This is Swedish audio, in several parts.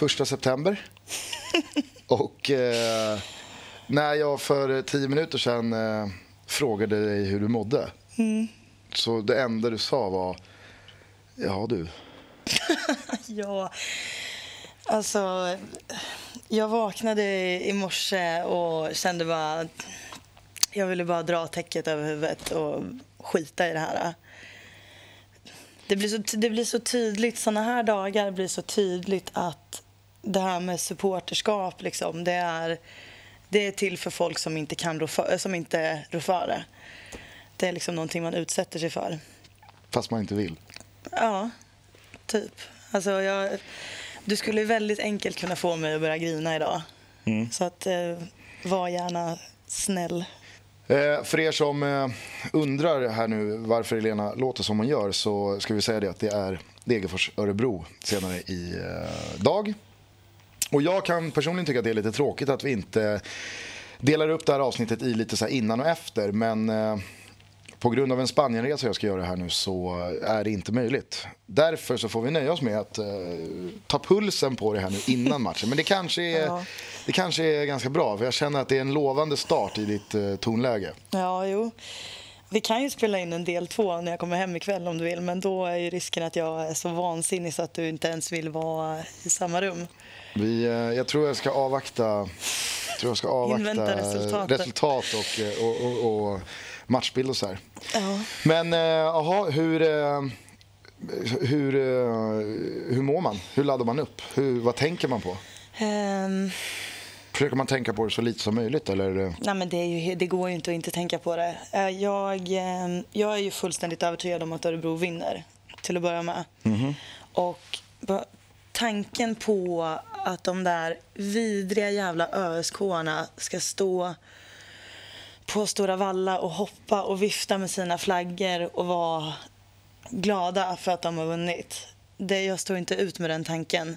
första september. Och eh, när jag för tio minuter sedan eh, frågade dig hur du mådde så det enda du sa var Ja du. Ja, alltså... Jag vaknade i morse och kände bara... att Jag ville bara dra täcket över huvudet och skita i det här. Det blir så, det blir så tydligt, såna här dagar blir så tydligt att det här med supporterskap, liksom, det, är, det är till för folk som inte kan rå för, som inte rår för det. Det är liksom någonting man utsätter sig för. Fast man inte vill. Ja, typ. Alltså jag, du skulle väldigt enkelt kunna få mig att börja grina idag. Så att, eh, var gärna snäll. Eh, för er som eh, undrar här nu varför Elena låter som hon gör så ska vi säga det att det är Degerfors-Örebro senare i eh, dag. Och jag kan personligen tycka att det är lite tråkigt att vi inte delar upp det här avsnittet i lite så innan och efter. Men eh, på grund av en Spanienresa jag ska göra här nu så är det inte möjligt. Därför så får vi nöja oss med att eh, ta pulsen på det här nu innan matchen. Men det kanske, är, Ja. det kanske är ganska bra för jag känner att det är en lovande start i ditt eh, tonläge. Ja, jo. Vi kan ju spela in en del två när jag kommer hem ikväll om du vill. Men då är ju risken att jag är så vansinnig så att du inte ens vill vara i samma rum. Vi, eh, jag tror jag ska avvakta, jag tror jag ska avvakta resultat och, eh, och, och, och matchbild och så här. Ja. Men eh, jaha, hur, hur, hur mår man? Hur laddar man upp? Hur, vad tänker man på? Ehm, Försöker man tänka på det så lite som möjligt? Eller? eh? nej, men det, ju, det går ju inte att inte tänka på det. Eh, Jag, ehm, jag är ju fullständigt övertygad om att Örebro vinner, till att börja med. Och ba- tanken på att de där vidriga jävla ösk ska stå på Stora Valla och hoppa och vifta med sina flaggor och vara glada för att de har vunnit. Det, jag står inte ut med den tanken.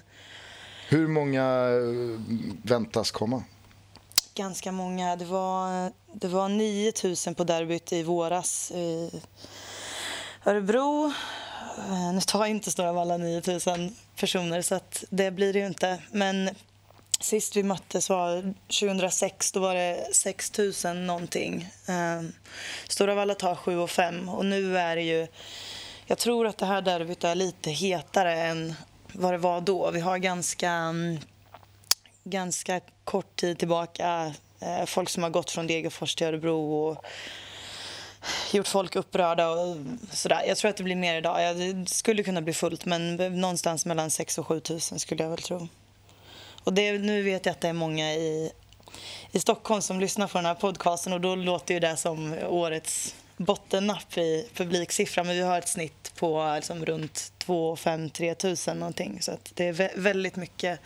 Hur många eh, väntas komma? Ganska många. Det var, det var 9 000 på derbyt i våras i Örebro. Eh, nu tar inte Stora Valla 9 000 personer, så att det blir det ju inte. Men sist vi möttes var 2006, då var det 6 000 någonting. Eh, stora Valla tar 7 och 5 och nu är det ju... Jag tror att det här derbyt är lite hetare än vad det var då. Vi har ganska... Mm, ganska kort tid tillbaka eh, folk som har gått från Degerfors till Örebro och gjort folk upprörda och sådär. Jag tror att det blir mer idag. Ja, det skulle kunna bli fullt men någonstans mellan 6 och 7 000 skulle jag väl tro. Och det, nu vet jag att det är många i, i Stockholm som lyssnar på den här podcasten och då låter ju det som årets bottennapp i publiksiffra men vi har ett snitt på liksom runt 2 5 3 tusen någonting så det är vä- väldigt mycket,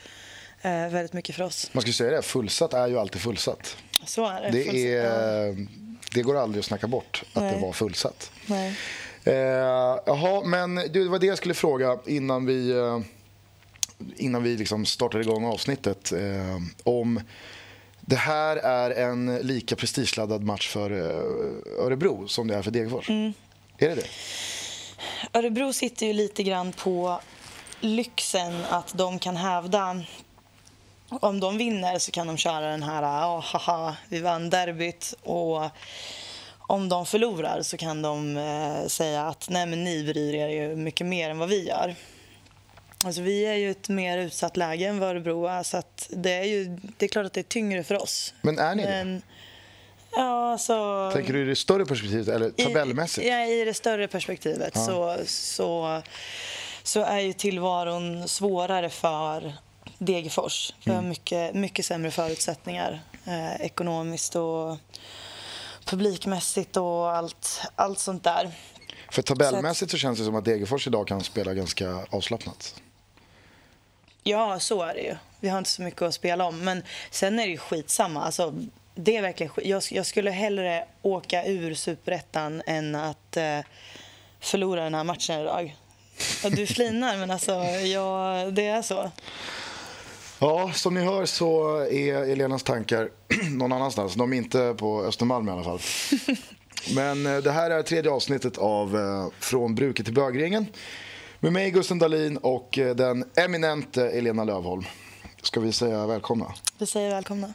eh, väldigt mycket för oss. Man ju säga det, fullsatt är ju alltid fullsatt. Så är det. Det, är, det går aldrig att snacka bort att det Nej. var fullsatt. Nej. Eh, jaha, men det var det jag skulle fråga innan vi, eh, innan vi liksom startade igång avsnittet. Eh, om det här är en lika prestigeladdad match för eh, Örebro som det är för Degerfors. Mm. Är det det? Örebro sitter ju lite grann på lyxen att de kan hävda om de vinner så kan de köra den här ah, haha, vi vann derbyt och om de förlorar så kan de eh, säga att nej men ni bryr er ju mycket mer än vad vi gör. Alltså vi är ju ett mer utsatt läge än vad Örebro är så det är ju det är klart att det är tyngre för oss. Men är ni det? Men, ja, alltså... Tänker du i det större perspektivet eller tabellmässigt? I, ja, I det större perspektivet så, så, så är ju tillvaron svårare för Degerfors. Vi Mm. har mycket, mycket sämre förutsättningar eh, ekonomiskt och publikmässigt och allt, allt sånt där. För tabellmässigt så känns det som att Degerfors idag kan spela ganska avslappnat. Ja, så är det ju. Vi har inte så mycket att spela om. Men sen är det ju skitsamma. Alltså, det är verkligen skit. jag, jag skulle hellre åka ur superettan än att eh, förlora den här matchen idag. Ja, du flinar, men alltså, ja, det är så. Ja, som ni hör så är Elenas tankar någon annanstans. De är inte på Östermalm i alla fall. Men eh, det här är tredje avsnittet av eh, Från bruket till bögringen. Med mig Gusten Dahlin och eh, den eminente Elena Lövholm. Ska vi säga välkomna? Vi säger välkomna.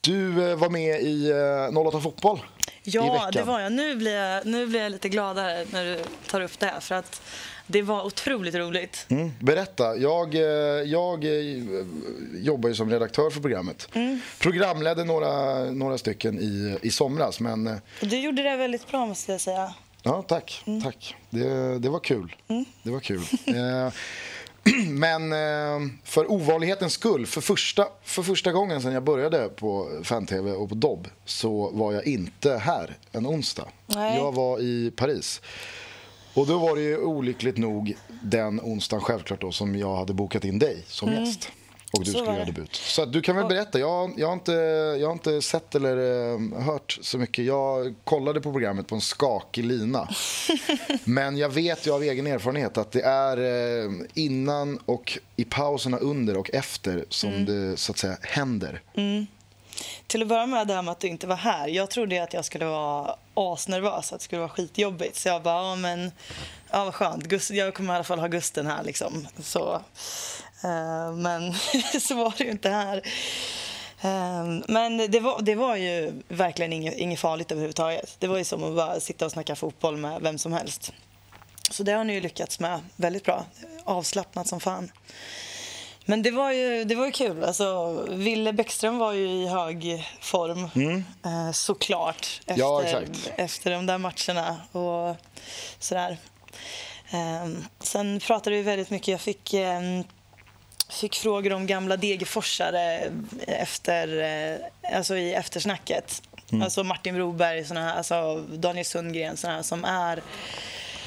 Du eh, var med i eh, 08 Fotboll i Ja, det var jag. Nu blir jag, nu blir jag lite gladare när du tar upp det här. För att det var otroligt roligt. Mm. Berätta. Jag, eh, jag eh, jobbar ju som redaktör för programmet. Mm. Programledde några, några stycken i, i somras, men eh, du gjorde det väldigt bra måste jag säga. Ja, tack. Mm. tack. Det, det var kul. Det var kul. Men eh, för ovanlighetens skull, för första, för första gången sedan jag började på fan-tv och på Dobb så var jag inte här en onsdag. Nej. Jag var i Paris. Och då var det ju olyckligt nog den onsdagen självklart då som jag hade bokat in dig som gäst. Och du Mm. Så skulle göra debut. Så du kan väl berätta. Jag, jag, har inte, jag har inte sett eller eh, hört så mycket. Jag kollade på programmet på en skakig lina. Men jag vet ju av egen erfarenhet att det är eh, innan och i pauserna under och efter som Mm. det så att säga händer. Till att börja med det här med att du inte var här. Jag trodde att jag skulle vara asnervös, att det skulle vara skitjobbigt. Så jag bara, ja men, ja vad skönt. Gust, jag kommer i alla fall ha Gusten här liksom. Så, men så var det ju inte här. Eh, men det var, det var ju verkligen inget, inget farligt överhuvudtaget. Det var ju som att bara sitta och snacka fotboll med vem som helst. Så det har ni ju lyckats med väldigt bra. Avslappnat som fan. Men det var ju, det var ju kul. Alltså, Ville Bäckström var ju i hög form, eh, såklart. Efter, Ja, exakt. efter de där matcherna och sådär. Sen pratade vi väldigt mycket. Jag fick, fick frågor om gamla Degerforsare efter, eh, alltså i eftersnacket. Alltså Martin Broberg, såna här, alltså Daniel Sundgren såna här, som är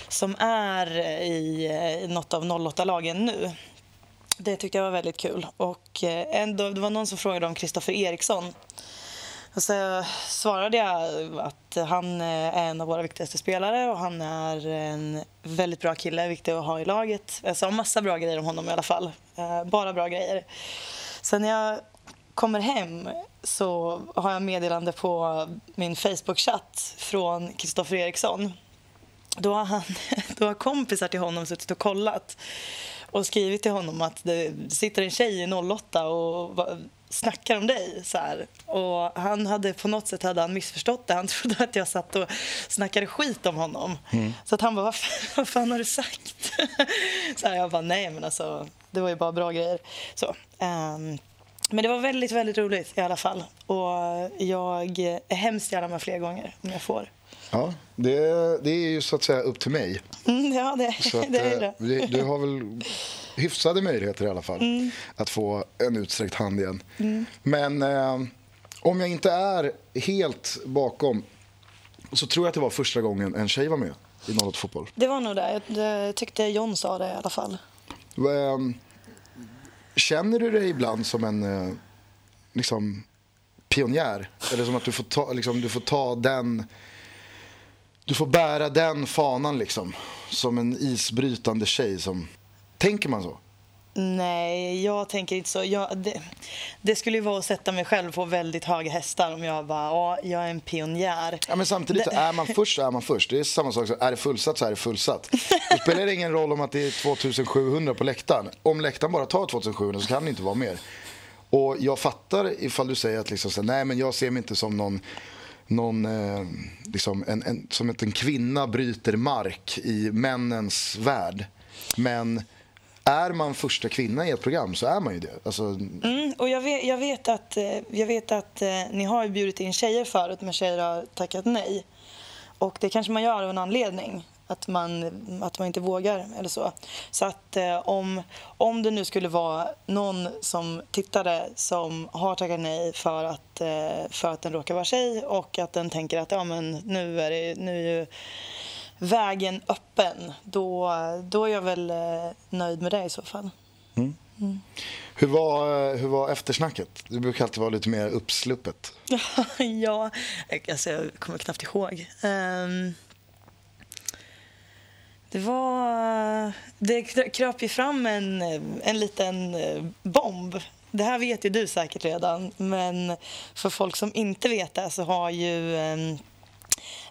som är i eh, något av 08-lagen nu. Det tyckte jag var väldigt kul. Och eh, ändå, det var någon som frågade om Kristoffer Eriksson. Och så svarade jag att han är en av våra viktigaste spelare och han är en väldigt bra kille, viktig att ha i laget. Jag sa massa bra grejer om honom i alla fall. Eh, Bara bra grejer. Sen när jag kommer hem så har jag meddelande på min Facebook-chatt från Kristoffer Eriksson. Då har, han, då har kompisar till honom suttit och kollat och skrivit till honom att det sitter en tjej i 08 och snackar om dig. Så här. Och han hade på något sätt hade han missförstått det. Han trodde att jag satt och snackade skit om honom. Så att han bara, vad fan, vad fan har du sagt? Så här, jag bara, nej men alltså, det var ju bara bra grejer. Så, ehm, men det var väldigt, väldigt roligt i alla fall. Och jag är hemskt gärna med fler gånger om jag får. Ja, det, det är ju så att säga upp till mig. Mm, ja, det, Så att, det är eh, det. du, du har väl hyfsade möjligheter i alla fall Mm. att få en utsträckt hand igen. Men eh, om jag inte är helt bakom så tror jag att det var första gången en tjej var med i 08 Fotboll. Det var nog det. Jag tyckte John sa det i alla fall. Ehm, känner du dig ibland som en eh, liksom, pionjär? Eller som att du får ta, liksom, du får ta den... Du får bära den fanan liksom. Som en isbrytande tjej som... Tänker man så? Nej, jag tänker inte så. Jag, det, det skulle ju vara att sätta mig själv på väldigt höga hästar om jag bara, ja, jag är en pionjär. Ja, men samtidigt, Det- är man först så är man först. Det är samma sak, är det fullsatt så är det fullsatt. Då spelar det ingen roll om att det är 2700 på läktaren. Om läktaren bara tar 2700 så kan det inte vara mer. Och jag fattar ifall du säger att liksom, så, nej men jag ser mig inte som någon någon, eh, liksom en, en, som att en kvinna bryter mark i männens värld. Men är man första kvinna i ett program så är man ju det. Alltså, Mm, och jag vet, jag vet att, eh, jag vet att eh, ni har ju bjudit in tjejer förut, men tjejer har tackat nej. Och det kanske man gör av en anledning. Att man, att man inte vågar eller så. Så att eh, om, om det nu skulle vara någon som tittade som har tackat nej för att, eh, för att den råkar vara tjej och att den tänker att ja, men nu, är det, nu är ju vägen öppen. Då, då är jag väl eh, nöjd med det i så fall. hur, var, eh, hur var eftersnacket? Det brukar alltid vara lite mer uppsluppet. ja, alltså jag kommer knappt ihåg. Ehm, Det var... Det kröp ju fram en, en liten eh, bomb. Det här vet ju du säkert redan, men för folk som inte vet det så har ju eh,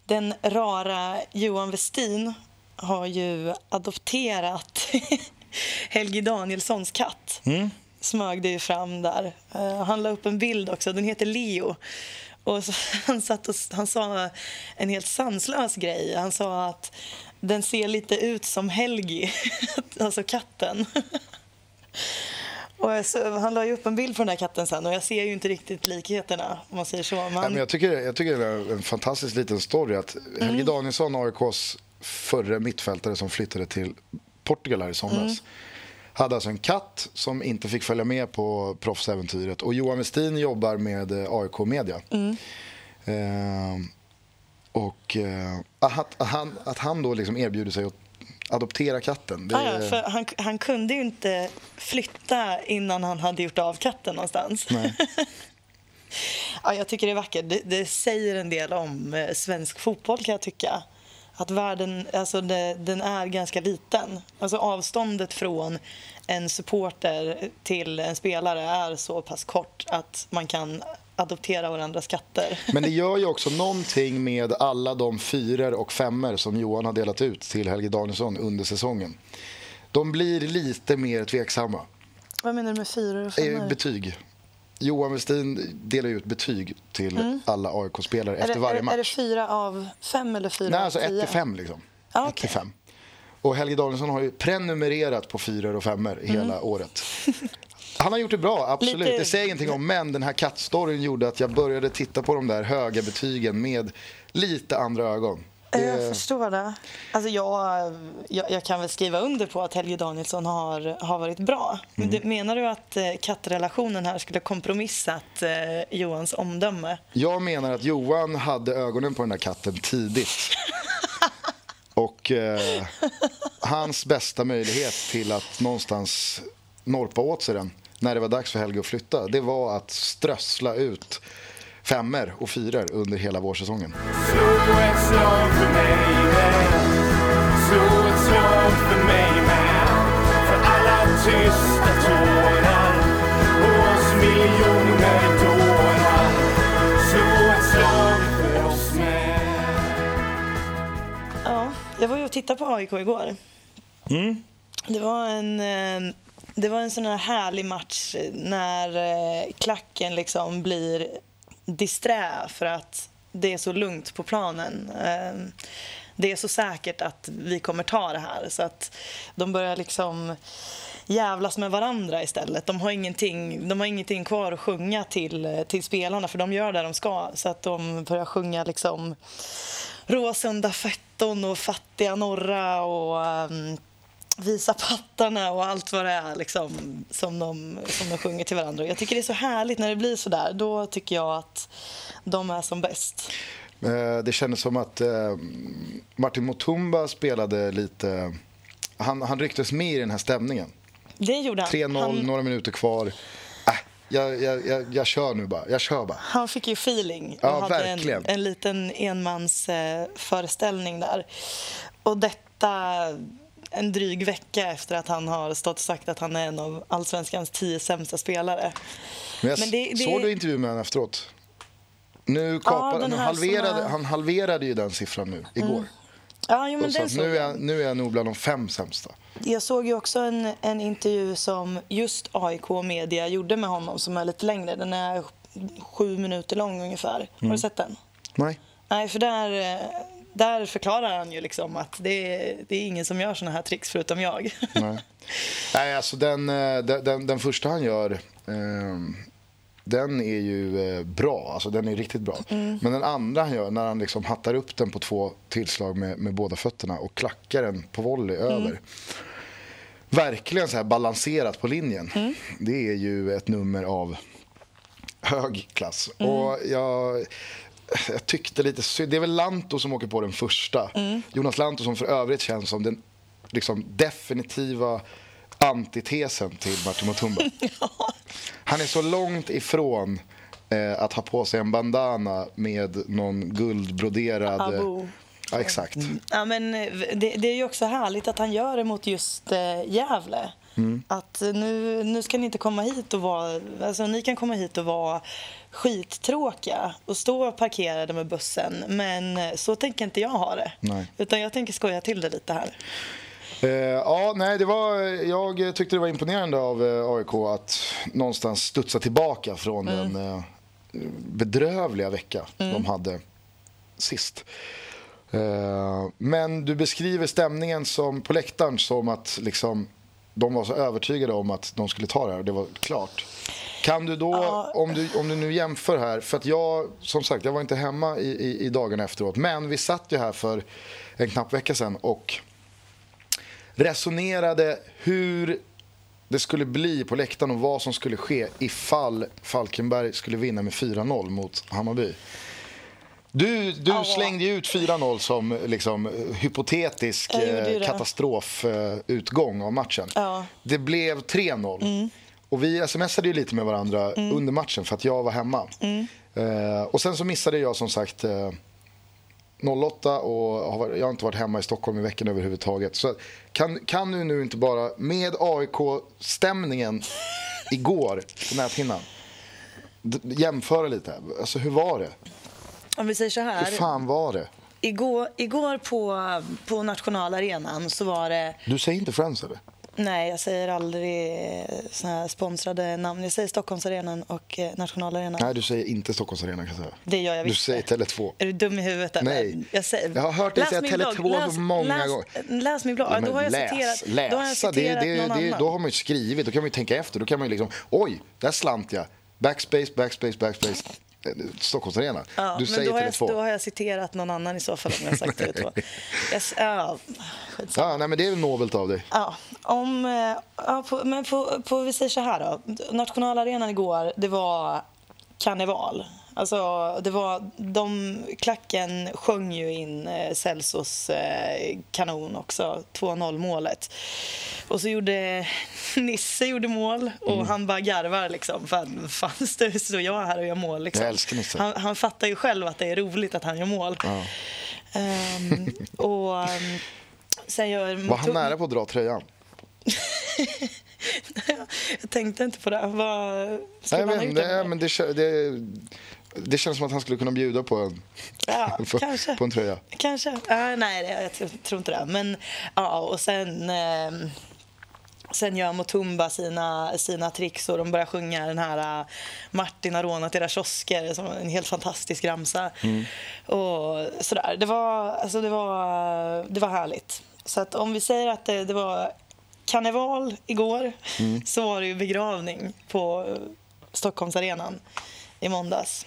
den rara Johan Westin har ju adopterat Helge Danielssons katt. Mm. Smög det ju fram där. Uh, han la upp en bild också, den heter Leo. Och så, han, satt och, han sa en helt sanslös grej. Han sa att den ser lite ut som Helgi, alltså katten. Och så, han la ju upp en bild på den här katten sen och jag ser ju inte riktigt likheterna om man säger så. Men... Ja, men jag, tycker, jag tycker det är en fantastisk liten story att Helge mm. Danielsson, AIKs förre mittfältare som flyttade till Portugal här i somras. Mm. Hade alltså en katt som inte fick följa med på proffsäventyret och Johan Westin jobbar med eh, AIK Media. Mm. Eh, och eh, att, att, han, att han då liksom erbjuder sig att adoptera katten. Det... Ah, ja, han, han kunde ju inte flytta innan han hade gjort av katten någonstans. Ja, jag tycker det är vackert. Det, det, säger en del om eh, svensk fotboll kan jag tycka. Att världen, alltså det, den är ganska liten. Alltså avståndet från en supporter till en spelare är så pass kort att man kan adoptera varandras katter. Men det gör ju också någonting med alla de fyror och femmer som Johan har delat ut till Helge Danielsson under säsongen. De blir lite mer tveksamma. Vad menar du med fyror och femmor? Betyg. Johan Westin delar ut betyg till mm. alla AIK-spelare efter varje match. Är det fyra av fem eller fyra Nej, av alltså tio? ett till fem liksom. Ah, okay. ett till fem. Och Helge Danielsson har ju prenumererat på fyror och femmor mm. hela året. Han har gjort det bra, absolut. Lite... Det säger ingenting om, men den här kattstoryn gjorde att jag började titta på de där höga betygen med lite andra ögon. Det... Jag förstår det. Alltså jag, jag, jag, kan väl skriva under på att Helge Danielsson har, har varit bra. Mm. Menar du att eh, kattrelationen här skulle kompromissat eh, Johans omdöme? Jag menar att Johan hade ögonen på den där katten tidigt. Och eh, hans bästa möjlighet till att någonstans norpa åt sig den när det var dags för Helge att flytta, det var att strössla ut femmer och fyror under hela vårsäsongen. Ja, jag var ju och tittade på AIK igår. Mm. Det var en eh, det var en sån här härlig match eh, när eh, klacken liksom blir disträ för att det är så lugnt på planen. Ehm, det är så säkert att vi kommer ta det här. Så att de börjar liksom jävlas med varandra istället. De har ingenting, de har ingenting kvar att sjunga till, eh, till spelarna för de gör det de ska. Så att de börjar sjunga liksom Råsunda fetton och Fattiga norra och um, visa pattarna och allt vad det är liksom, som, de, som de sjunger till varandra. Jag tycker det är så härligt när det blir så där. Då tycker jag att de är som bäst. Eh, det kändes som att eh, Martin Mutumba spelade lite... Han, han rycktes med i den här stämningen. Det gjorde han. 3-0, han... några minuter kvar. Äh, jag, jag, jag, jag, kör nu bara. Jag kör bara. Han fick ju feeling och ja, hade verkligen. En, en liten enmansföreställning där. Och detta en dryg vecka efter att han har stått och sagt att han är en av allsvenskans tio sämsta spelare. Men jag Men det, det... Såg du intervjun med honom efteråt? Nu kapar, ja, nu halverade, har... Han halverade ju den siffran nu, igår. Mm. Ja, jo, men den nu, är, jag, nu är jag nog bland de fem sämsta. Jag såg ju också en, en intervju som just AIK Media gjorde med honom som är lite längre. Den är sju minuter lång ungefär. Mm. Har du mm. sett den? Nej. Nej, för där, där förklarar han ju liksom att det är, det är ingen som gör såna här tricks förutom jag. Nej, Nej alltså den, eh, den, den, första han gör eh, den är ju eh, bra, alltså den är riktigt bra. Mm. Men den andra han gör, när han liksom hattar upp den på två tillslag med, med båda fötterna och klackar den på volley mm. över. Verkligen så här balanserat på linjen. Mm. Det är ju ett nummer av hög klass. Mm. Och jag, jag tyckte lite Det är väl Lanto som åker på den första. Mm. Jonas Lanto som för övrigt känns som den liksom, definitiva antitesen till Martin Mutumba. ja. Han är så långt ifrån eh, att ha på sig en bandana med någon guldbroderad... Abo. Ja, exakt. Ja, men eh, det, det är ju också härligt att han gör det mot just eh, Gävle. Att eh, nu, nu ska ni inte komma hit och vara... Alltså, ni kan komma hit och vara skittråkiga och stå parkerade med bussen. Men så tänker inte jag ha det. Nej. Utan jag tänker skoja till det lite här. Eh, ja, nej, det var, jag tyckte det var imponerande av eh, AIK att någonstans studsa tillbaka från den eh, bedrövliga vecka de hade sist. Eh, men du beskriver stämningen som, på läktaren som att liksom, de var så övertygade om att de skulle ta det här och det var klart. Kan du då, Ja. om, du, om du nu jämför här, för att jag, som sagt, jag var inte hemma i, i, i dagarna efteråt, men vi satt ju här för en knapp vecka sedan och resonerade hur det skulle bli på läktaren och vad som skulle ske ifall Falkenberg skulle vinna med 4-0 mot Hammarby. Du, du Ja. slängde ut 4-0 som liksom, hypotetisk eh, katastrofutgång av matchen. Ja. Mm. Det blev 3-0. Och vi smsade ju lite med varandra under matchen för att jag var hemma. Mm. Eh, och sen så missade jag som sagt eh, 08 och har, jag har inte varit hemma i Stockholm i veckan överhuvudtaget. Så kan, kan du nu inte bara med AIK-stämningen igår på näthinnan jämföra lite? Alltså hur var det? Om vi säger så här. Hur fan var det? Igår, igår på, på nationalarenan så var det... Du säger inte Friends eller? Nej, jag säger aldrig såna här sponsrade namn. Jag säger Stockholmsarenan och eh, nationalarenan. Nej, du säger inte Stockholms Arena kan jag säga. Det gör jag Du visst. säger Tele2. Är du dum i huvudet? eller? Nej. Jag, säger, Jag har hört dig Läs säga min Tele2 blogg. Läs- många läs, gånger. Läs min blogg. Ja, då har jag läs, citerat, läsa, då har jag citerat det, det, någon det, annan. då har man ju skrivit. Då kan man ju tänka efter. Då kan man ju liksom, oj, där slant jag. Backspace, backspace, backspace. Stockholms Arena. Ja, du men säger då har, jag, Tele2. då har jag citerat någon annan i så fall om jag sagt Tele2. Jag, s- ja. Ja, nej, men det är nobelt av dig. Ja, om, eh, ja, på, men på, på, vi säger så här då. Nationalarenan igår, det var karneval. Alltså, det var, de, klacken sjöng ju in eh, Celsos eh, kanon också, 2-0 målet. Och så gjorde Nisse gjorde mål och Mm. han bara garvar liksom. Fan, fan står jag här och gör mål liksom. Jag älskar Nisse. Han, han fattar ju själv att det är roligt att han gör mål. Ehm, och ehm, sen gör Var han nära på att dra tröjan? Jag tänkte inte på det. Vad Nej, skulle jag man ha gjort det? nej, men det, det, det känns som att han skulle kunna bjuda på en, Ja, på, kanske. på en tröja. Kanske. Ja, nej, det- jag tror, tror inte det. Men ja, och sen... ehm, Sen gör Motumba sina, sina tricks och de börjar sjunga den här äh, Martin har rånat era kiosker, som en helt fantastisk ramsa. Och sådär. Det var, alltså det, var, det var härligt. Så att om vi säger att det, det var karneval igår så var det ju begravning på Stockholmsarenan i måndags.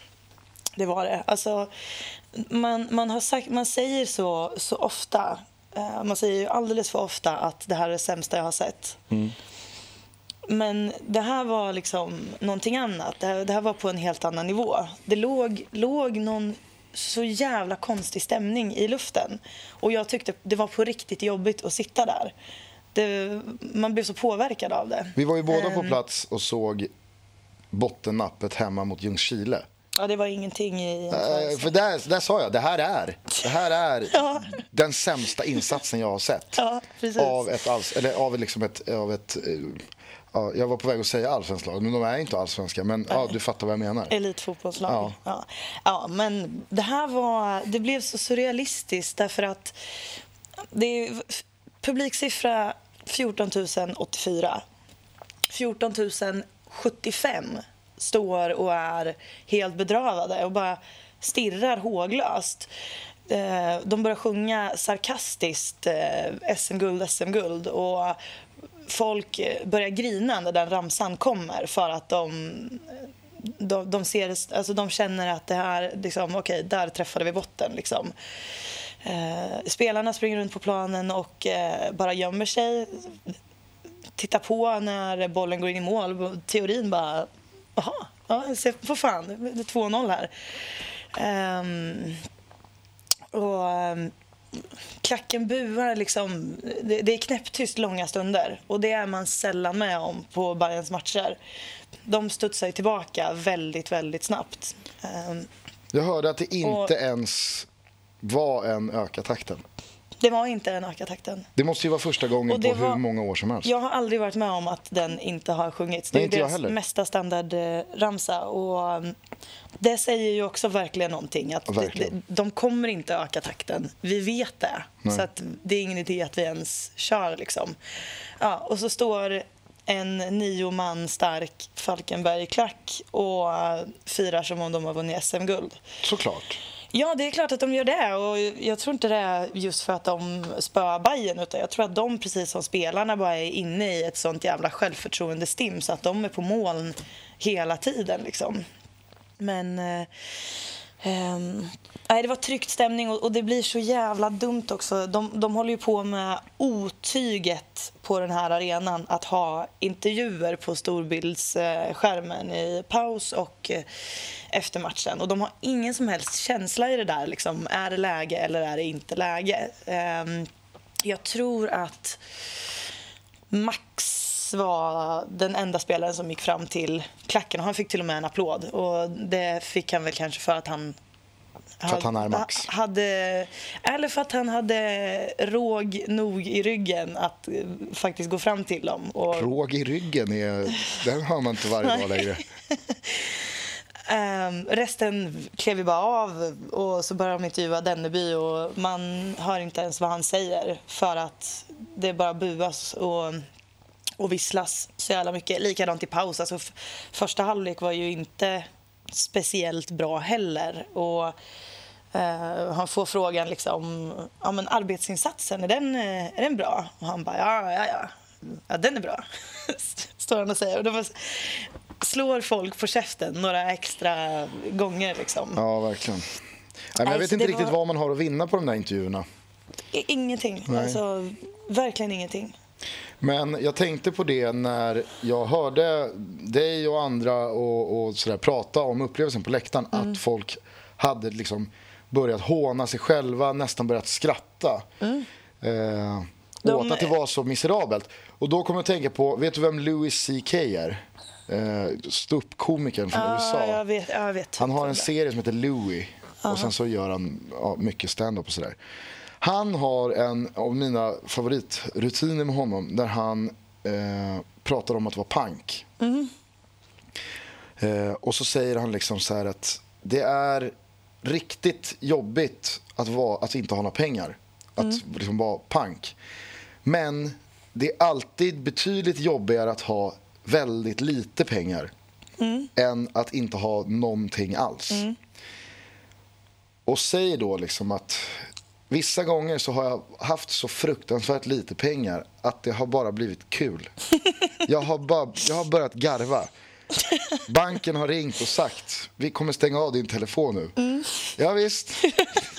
Det var det. Alltså, man, man, har sagt, man säger så, så ofta, eh, man säger ju alldeles för ofta att det här är det sämsta jag har sett. Men det här var liksom någonting annat. Det här, det här var på en helt annan nivå. Det låg, låg någon så jävla konstig stämning i luften. Och jag tyckte det var på riktigt jobbigt att sitta där. Det, man blev så påverkad av det. Vi var ju båda på Ehm, plats och såg bottennappet hemma mot Ljungskile. Ja, det var ingenting i... Eh, för där, där sa jag, det här är, det här är Ja. den sämsta insatsen jag har sett. Ja. Av ett, alls, eller av liksom ett, av ett eh, ja, jag var på väg att säga allsvenskt lag, men de är inte allsvenska. Men ja, du fattar vad jag menar. elitfotbollslag. Ja. Ja. Ja. men det här var, det blev så surrealistiskt därför att det är publiksiffra 14 084. 14 075 står och är helt bedrövade och bara stirrar håglöst. Eh, de börjar sjunga sarkastiskt eh, SM-guld, SM-guld och folk börjar grina när den ramsan kommer för att de de, de, ser, alltså de känner att det här, liksom, okej, där träffade vi botten. Liksom. Eh, spelarna springer runt på planen och eh, bara gömmer sig. Tittar på när bollen går in i mål. Teorin bara, jaha, ja, på fan, det är 2-0 här. Ehm, och ehm, klacken buar liksom. Det, det är knäpptyst långa stunder och det är man sällan med om på Bayerns matcher. De studsar ju tillbaka väldigt, väldigt snabbt. Ehm, Jag hörde att det inte Och- ens var en öka takten. Det var inte en öka takten. Det måste ju vara första gången på hur var- många år som helst. Jag har aldrig varit med om att den inte har sjungits. Det är Nej, deras heller. mesta standardramsa. Och um, det säger ju också verkligen någonting. Att Ja, de, verkligen. de kommer inte öka takten. Vi vet det. Nej. Så att det är ingen idé att vi ens kör. Liksom. Ja, och så står en nio man stark Falkenberg-klack och uh, firar som om de har vunnit SM-guld. Såklart. Ja, det är klart att de gör det. Och jag tror inte det är just för att de spöar Bayern utan jag tror att de, precis som spelarna, bara är inne i ett sånt jävla självförtroende-stim så att de är på moln hela tiden. Liksom. Men... Eh, Um, nej, det var tryckt stämning och, och det blir så jävla dumt också. De, de håller ju på med otyget på den här arenan att ha intervjuer på storbildsskärmen i paus och eh, efter matchen. Och de har ingen som helst känsla i det där. Liksom, är det läge eller är det inte läge? Um, jag tror att Max var den enda spelaren som gick fram till klacken och han fick till och med en applåd. Och det fick han väl kanske för att han För att han är Max. ha- Hade, eller för att han hade råg nog i ryggen att eh, faktiskt gå fram till dem. Och, Råg i ryggen, är, den hör man inte varje dag längre. Ehm, resten klev ju bara av och så började de intervjua Denneby och man hör inte ens vad han säger för att det bara buas och, och visslas så jävla mycket. Likadant i paus. Alltså, första halvlek var ju inte speciellt bra heller. Och, eh, han får frågan liksom, ja men arbetsinsatsen, är den, eh, är den bra? Och han bara, ja, ja, ja, ja den är bra. Står han och säger. Och då slår folk på käften några extra gånger liksom. Ja, verkligen. Nej, men jag vet så inte riktigt var- vad man har att vinna på de där intervjuerna. Ingenting. Alltså, verkligen ingenting. Men jag tänkte på det när jag hörde dig och andra och, och sådär prata om upplevelsen på läktaren. Mm. Att folk hade liksom börjat håna sig själva, nästan börjat skratta. Eh, Mm. De- åt att det var så miserabelt. Och då kommer jag att tänka på, vet du vem Louis CK är? Eh, Ståuppkomikern från USA. Ja, jag vet. Ja, jag vet Han har en serie som heter Louis och sen så gör han ja, mycket stand-up och sådär. Han har en av mina favoritrutiner med honom där han eh, pratar om att vara pank. Eh, och så säger han liksom så här att det är riktigt jobbigt att, vara, att inte ha några pengar. Att liksom vara pank. Men det är alltid betydligt jobbigare att ha väldigt lite pengar än att inte ha någonting alls. Och säger då liksom att vissa gånger så har jag haft så fruktansvärt lite pengar att det har bara blivit kul. Jag har, bara, jag har börjat garva. Banken har ringt och sagt vi kommer stänga av din telefon nu. Ja, visst,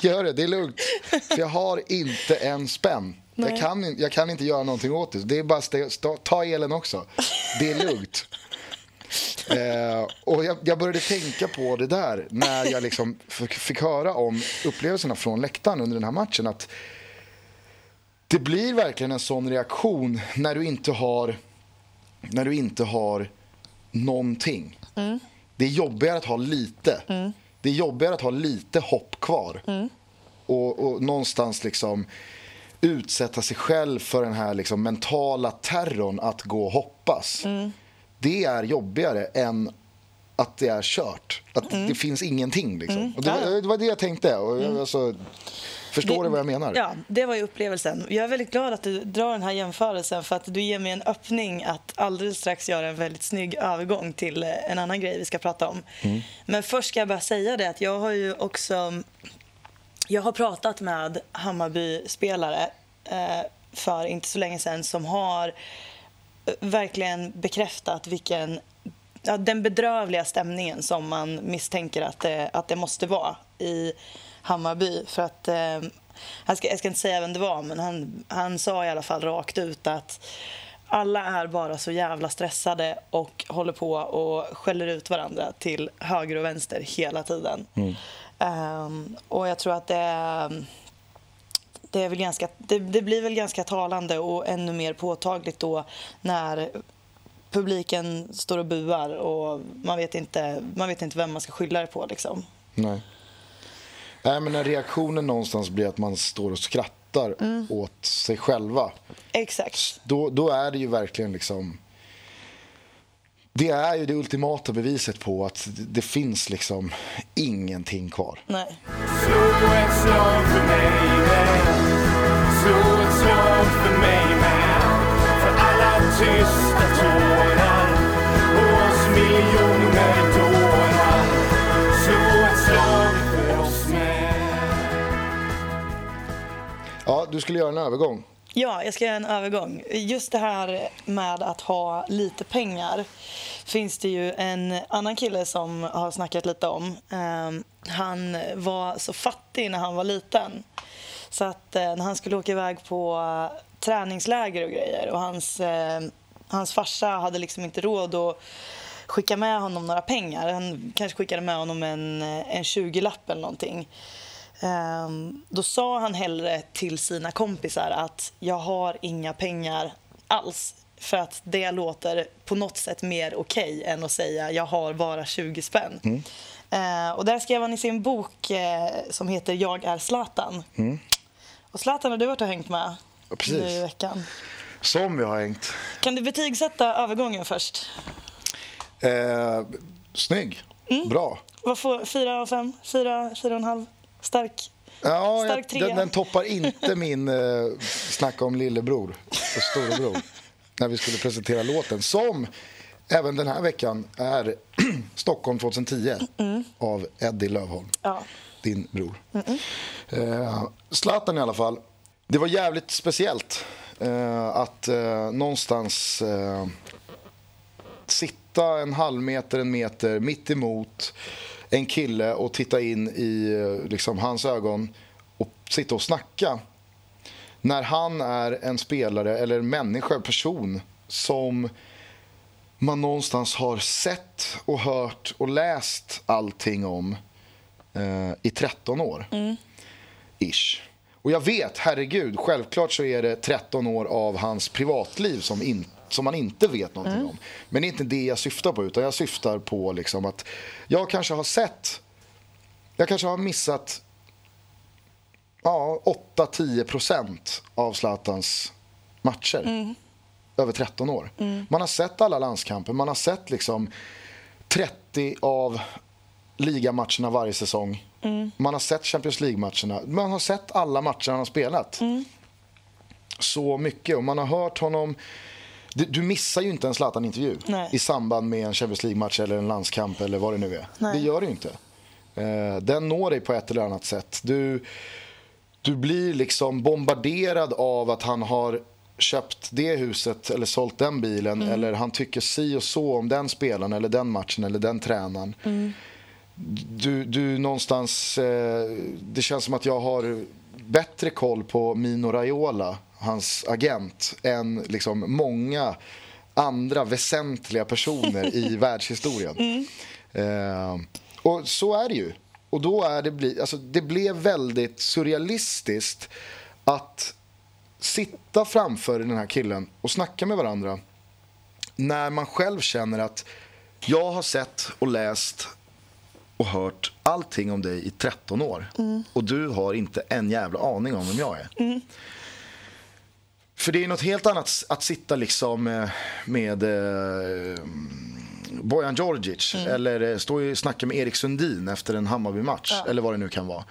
gör det, det är lugnt. För jag har inte en spänn. Jag kan, jag kan inte göra någonting åt det. Det är bara sta- ta elen också. Det är lugnt. Eh, och jag, jag började tänka på det där när jag liksom fick, höra om upplevelserna från läktaren under den här matchen. Att det blir verkligen en sån reaktion när du inte har, när du inte har någonting. Det är jobbigare att ha lite. Det är jobbigare att ha lite hopp kvar. Och, och någonstans liksom utsätta sig själv för den här liksom mentala terrorn att gå och hoppas. Det är jobbigare än att det är kört. Att det finns ingenting. Liksom. Och det, det var det jag tänkte. Och jag, alltså, förstår Det- du vad jag menar? Ja, det var ju upplevelsen. Jag är väldigt glad att du drar den här jämförelsen för att du ger mig en öppning att alldeles strax göra en väldigt snygg övergång till eh, en annan grej vi ska prata om. Mm. Men först ska jag bara säga det att jag har ju också jag har pratat med Hammarby-spelare eh, för inte så länge sedan som har verkligen bekräftat vilken ja, den bedrövliga stämningen som man misstänker att det, att det måste vara i Hammarby. För att, eh, jag, ska, jag ska inte säga vem det var, men han, han sa i alla fall rakt ut att alla är bara så jävla stressade och håller på och skäller ut varandra till höger och vänster hela tiden. Ehm, och jag tror att det är det, är väl ganska, det, det blir väl ganska talande och ännu mer påtagligt då när publiken står och buar och man vet inte, man vet inte vem man ska skylla det på. Liksom. Nej. Nej, men när reaktionen någonstans blir att man står och skrattar åt sig själva. Exakt. Då, då är det ju verkligen liksom... Det är ju det ultimata beviset på att det- finns liksom ingenting kvar. Nej. Ja, du skulle göra en övergång. Ja, jag ska göra en övergång. Just det här med att ha lite pengar finns det ju en annan kille som har snackat lite om. Ehm, han var så fattig när han var liten. Så att eh, när han skulle åka iväg på träningsläger och grejer och hans, eh, hans farsa hade liksom inte råd att skicka med honom några pengar. Han kanske skickade med honom en, eh, en 20-lapp eller någonting. Ehm, då sa han hellre till sina kompisar att jag har inga pengar alls. För att det låter på något sätt mer okej än att säga jag har bara 20 spänn. Eh, och där skrev han i sin bok eh, som heter Jag är Zlatan. Och Zlatan har du varit och hängt med precis. nu i veckan. Som vi har hängt. Kan du betygsätta övergången först? Eh, snygg. Bra. Vad får fyra av fem? Fyra, fyra och en halv? Stark? Ja, Stark trea. den, den toppar inte min eh, snack om lillebror och storebror när vi skulle presentera låten som även den här veckan är Stockholm 2010 av Eddie Lövholm, Ja. din bror. Eh, Zlatan i alla fall. Det var jävligt speciellt eh, att eh, någonstans eh, sitta en halv meter, en meter mitt emot en kille och titta in i eh, liksom, hans ögon och sitta och snacka. När han är en spelare eller en människa, person som man någonstans har sett och hört och läst allting om eh, i 13 år. Ish. Och jag vet, herregud, självklart så är det 13 år av hans privatliv som, in, som man inte vet någonting om. Men det är inte det jag syftar på, utan jag syftar på liksom att jag kanske har sett, jag kanske har missat ja, 8-10 procent av Zlatans matcher över 13 år. Man har sett alla landskamper, man har sett liksom 30 av ligamatcherna varje säsong. Man har sett Champions League-matcherna. Man har sett alla matcher han har spelat. Så mycket. Och man har hört honom... Du, du missar ju inte en Zlatan-intervju i samband med en Champions League-match eller en landskamp eller vad det nu är. Nej. Det gör du ju inte. Eh, den når dig på ett eller annat sätt. Du, du blir liksom bombarderad av att han har köpt det huset eller sålt den bilen eller han tycker si och så om den spelaren eller den matchen eller den tränaren. Du, du någonstans, eh, det känns som att jag har bättre koll på Mino Raiola, hans agent, än liksom många andra väsentliga personer i världshistorien. Eh, och så är det ju. Och då är det, bli, alltså, det blev väldigt surrealistiskt att sitta framför den här killen och snacka med varandra när man själv känner att jag har sett och läst och hört allting om dig i 13 år och du har inte en jävla aning om vem jag är. För det är något helt annat att sitta liksom eh, med eh, Bojan Djordjic eller eh, stå och snacka med Erik Sundin efter en Hammarby-match eller vad det nu kan vara.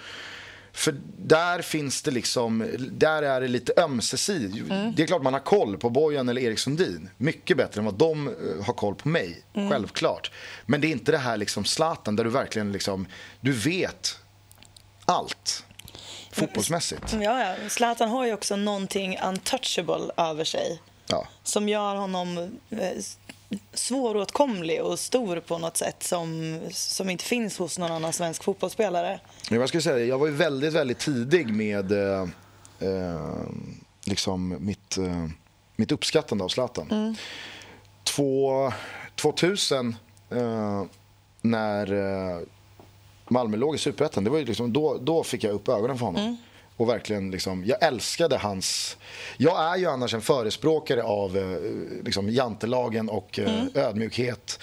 För där finns det liksom, där är det lite ömsesidigt. Det är klart man har koll på Bojan eller Erik Sundin. Mycket bättre än vad de har koll på mig, självklart. Men det är inte det här liksom Zlatan där du verkligen liksom, du vet allt. Fotbollsmässigt. Ja, ja. Zlatan har ju också någonting untouchable över sig Ja. som gör honom eh, svåråtkomlig och stor på något sätt som, som inte finns hos någon annan svensk fotbollsspelare. Jag skulle säga, jag var ju väldigt, väldigt tidig med eh, eh, liksom mitt, eh, mitt uppskattande av Zlatan. Två, 2000, eh, när eh, Malmö låg i Superettan, det var ju liksom, då, då fick jag upp ögonen för honom. Och verkligen liksom, jag älskade hans... Jag är ju annars en förespråkare av eh, liksom, jantelagen och eh, ödmjukhet.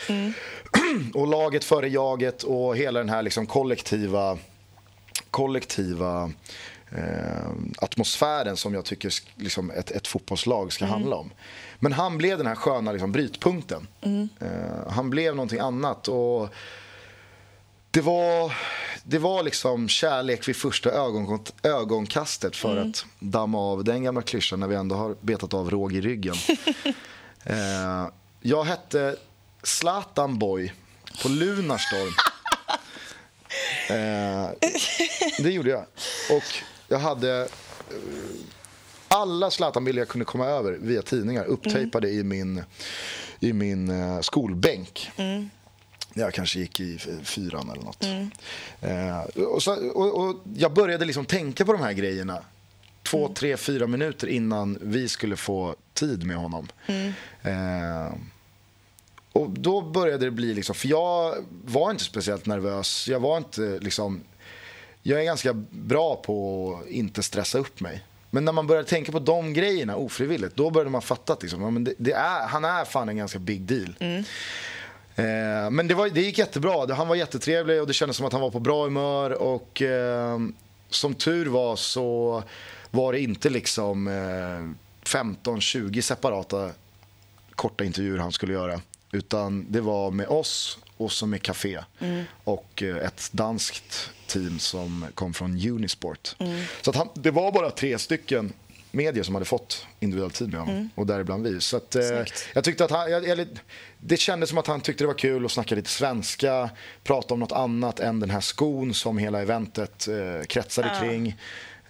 och laget före jaget och hela den här liksom, kollektiva kollektiva eh, atmosfären som jag tycker liksom, ett, ett fotbollslag ska handla om. Men han blev den här sköna liksom, brytpunkten. Eh, han blev någonting annat. Och det var, det var liksom kärlek vid första ögon, ögonkastet för att damma av den gamla klyschan när vi ändå har betat av råg i ryggen. eh, jag hette Zlatan Boy på Lunarstorm. Eh, det gjorde jag. Och jag hade eh, alla Zlatan-bilder jag kunde komma över via tidningar upptejpade i min, i min eh, skolbänk. Jag kanske gick i fyran eller nåt. Eh, och, så, och, och jag började liksom tänka på de här grejerna två, tre, fyra minuter innan vi skulle få tid med honom. Eh, och då började det bli liksom, för jag var inte speciellt nervös. Jag var inte liksom, jag är ganska bra på att inte stressa upp mig. Men när man började tänka på de grejerna ofrivilligt, då började man fatta att liksom, ja, det, det är, han är fan en ganska big deal. Eh, men det, var, det gick jättebra. Han var jättetrevlig och det kändes som att han var på bra humör. Och eh, som tur var så var det inte liksom eh, 15-20 separata korta intervjuer han skulle göra. Utan det var med oss och så med Café och eh, ett danskt team som kom från Unisport. Så att han, det var bara tre stycken medier som hade fått individuell tid med honom och däribland vi. Så att, eh, jag tyckte att han, jag, eller, det kändes som att han tyckte det var kul att snacka lite svenska, prata om något annat än den här skon som hela eventet eh, kretsade Ja. kring.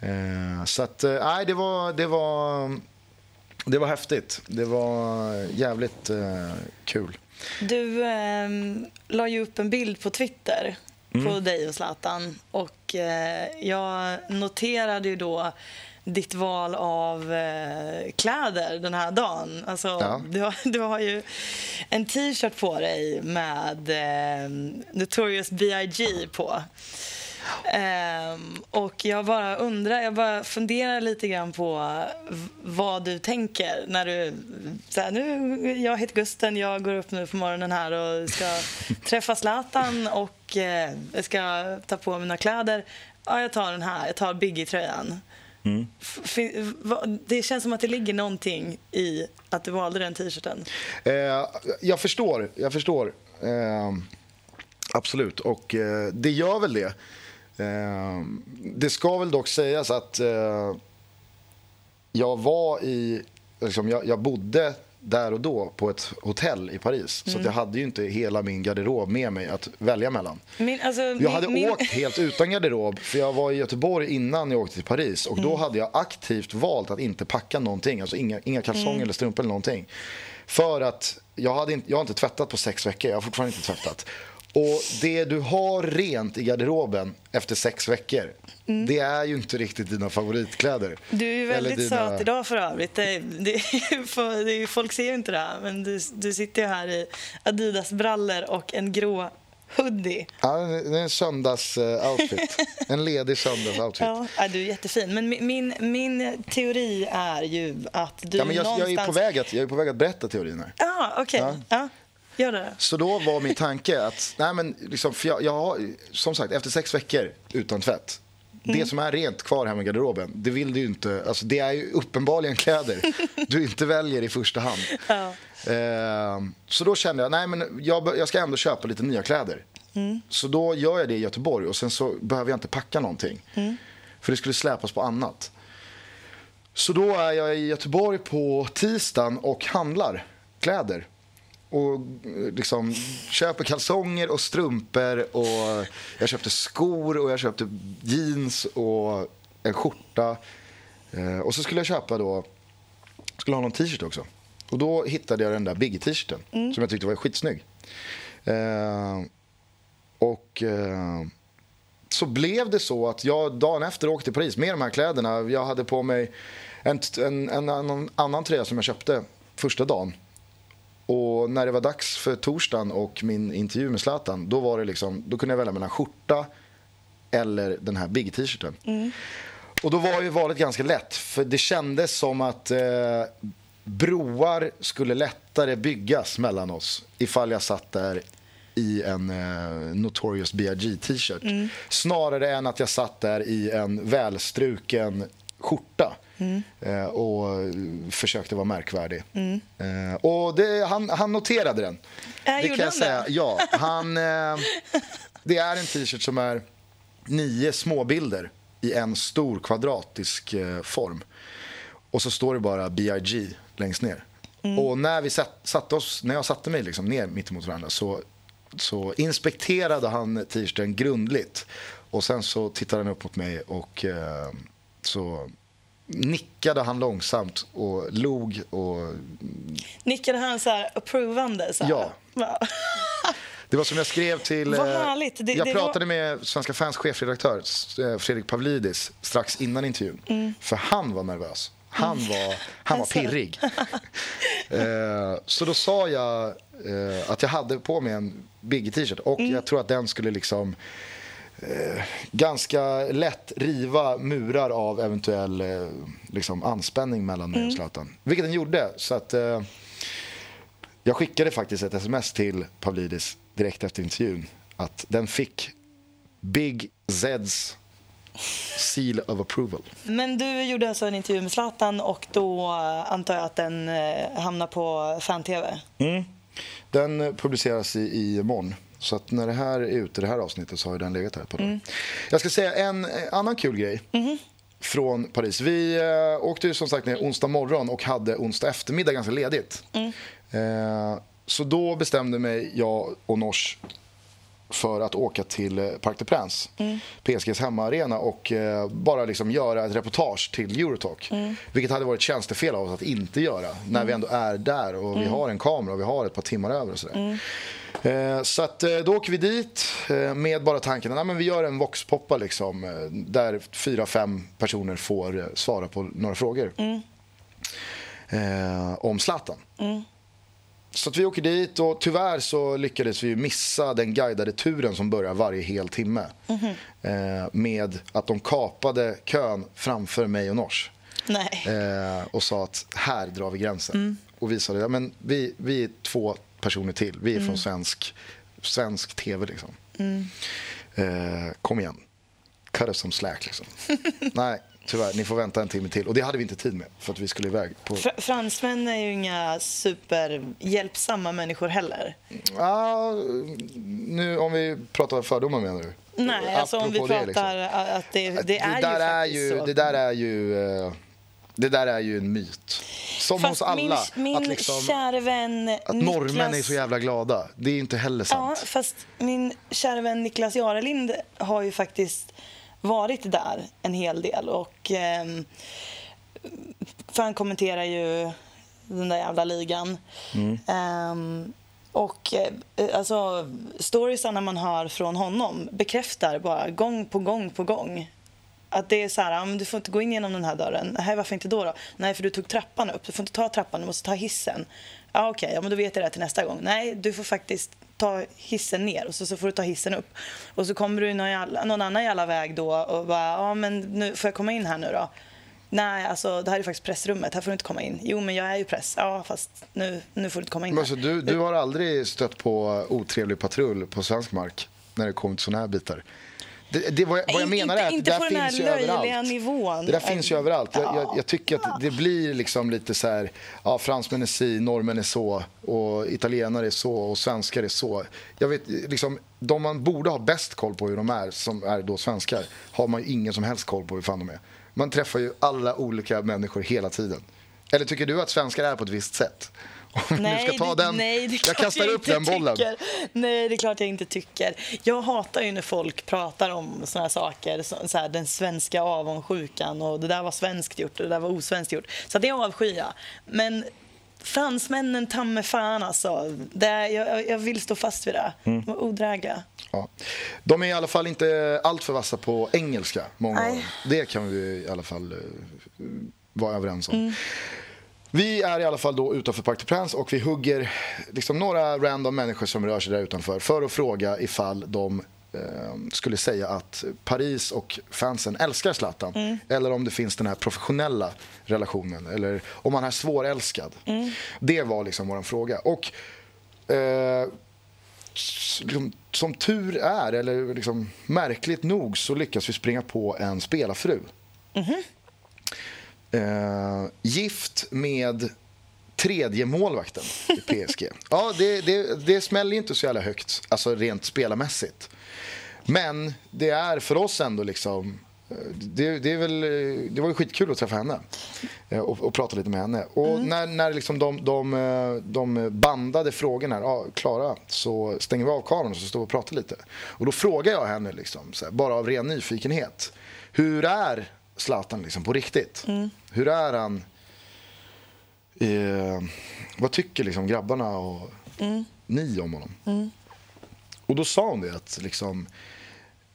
Eh, så att, eh, nej, det var, det var det var häftigt. Det var jävligt eh, kul. Du eh, la ju upp en bild på Twitter Mm. på dig och Zlatan. Och eh, jag noterade ju då ditt val av eh, kläder den här dagen. Alltså, Ja. du, har, du har ju en t-shirt på dig med eh, Notorious B.I.G. på. Ehm, och jag bara undrar, jag bara funderar lite grann på vad du tänker när du... Här, nu, jag heter Gusten, jag går upp nu på morgonen här och ska träffa Zlatan och eh, ska ta på mina kläder. Ja, jag tar den här, jag tar Biggie-tröjan. Vad- Det känns som att det ligger någonting i att du valde den t-shirten. Eh, jag förstår, jag förstår. Eh, absolut, och eh, det gör väl det. Eh, det ska väl dock sägas att eh, jag var i... Liksom, jag, jag bodde där och då på ett hotell i Paris. Så att jag hade ju inte hela min garderob med mig att välja mellan. Min, alltså, Jag hade min, åkt helt utan garderob för jag var i Göteborg innan jag åkte till Paris och då hade jag aktivt valt att inte packa någonting, alltså inga, inga kalsonger eller strumpor eller någonting. För att jag, hade inte, jag har inte tvättat på sex veckor, jag har fortfarande inte tvättat. Och det du har rent i garderoben efter sex veckor, det är ju inte riktigt dina favoritkläder. Du är väldigt dina- söt idag för övrigt. Det, det, det, det, folk ser ju inte det här, men du, du sitter ju här i Adidas-brallor och en grå hoodie. Ja, det är en söndags-outfit. En ledig söndags-outfit. Ja, du är jättefin. Men min, min, teori är ju att du Ja, men jag, jag, någonstans... är på väg att, jag är på väg att berätta teorin här. Ja, okej. Ja. Ja. gör det. Så då var min tanke att, nej men liksom, jag, jag som sagt, efter sex veckor utan tvätt, det som är rent kvar hemma i garderoben, det vill du inte, alltså det är ju uppenbarligen kläder du inte väljer i första hand. Ja. Eh, så då kände jag, nej men jag, jag ska ändå köpa lite nya kläder. Så då gör jag det i Göteborg och sen så behöver jag inte packa någonting. För det skulle släpas på annat. Så då är jag i Göteborg på tisdagen och handlar kläder. Och eh, liksom köper kalsonger och strumpor och jag köpte skor och jag köpte jeans och en skjorta. Eh, och så skulle jag köpa då, skulle ha någon t-shirt också. Och då hittade jag den där Biggie-t-shirten som jag tyckte var skitsnygg. Eh, och eh, så blev det så att jag dagen efter åkte till Paris med de här kläderna. Jag hade på mig en, en, en annan, annan tröja som jag köpte första dagen. Och när det var dags för torsdagen och min intervju med Zlatan, då, var det liksom, då kunde jag välja mellan skjorta eller den här Biggie-t-shirten. Och då var ju valet ganska lätt, för det kändes som att eh, broar skulle lättare byggas mellan oss ifall jag satt där i en eh, Notorious B.I.G. t-shirt. Snarare än att jag satt där i en välstruken skjorta eh, och försökte vara märkvärdig. Eh, och det, han, han noterade den. Äh, det kan jag säga. det? Ja, han, eh, det är en t-shirt som är nio småbilder i en stor kvadratisk form. Och så står det bara B.I.G. längst ner. Och när, vi satt, satte oss, när jag satte mig liksom ner mitt emot varandra så, så inspekterade han t-shirten grundligt. Och sen så tittade han upp mot mig och så nickade han långsamt och log och Nickade han så här approvande? Så här? Ja. Ja. Det var som jag skrev till... Vad eh, härligt. Det- jag det pratade med Svenska fans chefredaktör eh, Fredrik Pavlidis strax innan intervjun. Mm. För han var nervös. Han var, han var pirrig. eh, så då sa jag att jag hade på mig en Biggie-t-shirt och Mm. jag tror att den skulle liksom eh, ganska lätt riva murar av eventuell eh, liksom anspänning mellan mig och Mm. Zlatan. Vilket den gjorde. Så att, eh, jag skickade faktiskt ett sms till Pavlidis direkt efter intervjun att den fick Big Zeds seal of approval. Men du gjorde alltså en intervju med Zlatan och då eh, antar jag att den eh, hamnar på fan-tv? Den eh, publiceras i, i imorgon. Så att när det här är ute, det här avsnittet, så har den legat här par dagar. Jag ska säga en eh, annan kul grej från Paris. Vi eh, åkte ju som sagt ner onsdag morgon och hade onsdag eftermiddag ganska ledigt. Eh, så då bestämde mig jag och Nors för att åka till Parc des Princes, PSGs hemmaarena och eh, bara liksom göra ett reportage till Eurotalk. Vilket hade varit tjänstefel av oss att inte göra när vi ändå är där och vi har en kamera och vi har ett par timmar över och sådär. Eh, Så att eh, då åker vi dit eh, med bara tanken att vi gör en voxpoppa liksom, där fyra, fem personer får svara på några frågor eh, om Zlatan. Så att vi åker dit och tyvärr så lyckades vi missa den guidade turen som börjar varje hel timme. Eh, med att de kapade kön framför mig och Nors. Och sa att här drar vi gränsen. Och vi sa det, ja, men vi, vi är två personer till. Vi är från svensk, svensk tv liksom. Eh, kom igen. Cut us some slack liksom. Nej, tyvärr. Ni får vänta en timme till. Och det hade vi inte tid med för att vi skulle iväg på Fr- fransmän är ju inga superhjälpsamma människor heller. Ja, nu om vi pratar fördomar menar du? Nej, alltså om vi pratar det, liksom. att det, det är där ju är ju, så. Det där är ju... eh, Det där är ju en myt. Som Fast hos alla. min, min att liksom, kära vän att Niklas... norrmän är så jävla glada. Det är inte heller Ja, sant. fast min kära vän Niklas Jarelind har ju faktiskt varit där en hel del. Och, ehm, för han kommenterar ju den där jävla ligan. Ehm, och eh, alltså, storiesarna man hör från honom bekräftar bara gång på gång på gång att det är så här, ja, du får inte gå in genom den här dörren. Nej, varför inte då, då? Nej, för du tog trappan upp. Du får inte ta trappan, du måste ta hissen. Ja, okej, ja, men då vet jag det till nästa gång. Nej, du får faktiskt ta hissen ner och så, så får du ta hissen upp. Och så kommer du någon, jävla, någon annan jävla väg då och bara, ja men nu får jag komma in här nu då? Nej, alltså det här är faktiskt pressrummet, här får du inte komma in. Jo, men jag är ju press. Ja, fast nu, nu får du inte komma in Men alltså, du, du har aldrig stött på otrevlig patrull på svensk mark när det kommer till såna här bitar? Det, det, vad, jag, vad jag Inte- menar är att inte det där finns ju överallt. nivån. Det där finns ju överallt. Jag, jag, Ja. jag tycker att det blir liksom lite så här, ja, fransmän är si, norrmän är så och italienare är så och svenskar är så. Jag vet, liksom, de man borde ha bäst koll på hur de är, som är då svenskar, har man ju ingen som helst koll på hur fan de är. Man träffar ju alla olika människor hela tiden. Eller tycker du att svenskar är på ett visst sätt? Om vi nu ska ta det- den, nej, det är jag kastar upp inte den bollen. Tycker. Nej, det är klart jag inte tycker. Jag hatar ju när folk pratar om såna här saker, så, så här, den svenska avundsjukan och det där var svenskt gjort och det där var osvenskt gjort. Så det avskyr jag. Men fransmännen, ta mig fan alltså. Det, jag, jag vill stå fast vid det. Mm. De var odrägliga. Ja. De är i alla fall inte allt för vassa på engelska, många av Nej. dem. Det kan vi i alla fall eh, vara överens om. Vi är i alla fall då utanför Parc des Princes och vi hugger liksom några random människor som rör sig där utanför för att fråga ifall de eh, skulle säga att Paris och fansen älskar Zlatan eller om det finns den här professionella relationen eller om man är svårälskad. Det var liksom vår fråga. Och eh, liksom, som tur är, eller liksom, märkligt nog, så lyckas vi springa på en spelarfru. Eh, gift med tredje målvakten i PSG. Ja, det, det, det smäller inte så jävla högt, alltså rent spelarmässigt. Men det är för oss ändå liksom... eh, Det, det, är väl, det var ju skitkul att träffa henne eh, och, och prata lite med henne. Och när, när liksom de, de, eh, de bandade frågorna, ja, Klara, så stänger vi av kameran och så står vi och pratar lite. Och då frågar jag henne, liksom, här, bara av ren nyfikenhet. Hur är Zlatan liksom, på riktigt? Hur är han? Eh, vad tycker liksom grabbarna och ni om honom? Och då sa hon det att liksom,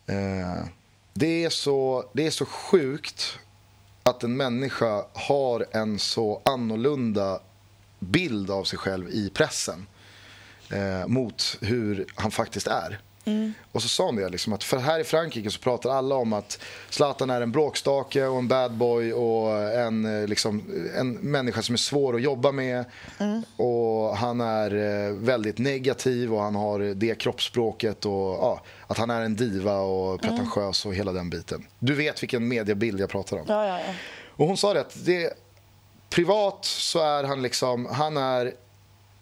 eh, det, är så, det är så sjukt att en människa har en så annorlunda bild av sig själv i pressen eh, mot hur han faktiskt är. Och så sa hon det, liksom, att för här i Frankrike så pratar alla om att Zlatan är en bråkstake och en bad boy och en, eh, liksom, en människa som är svår att jobba med. Och han är eh, väldigt negativ och han har det kroppsspråket och ja, att han är en diva och pretentiös och hela den biten. Du vet vilken mediebild jag pratar om. Ja, ja, ja. Och hon sa det att det, privat så är han liksom, han är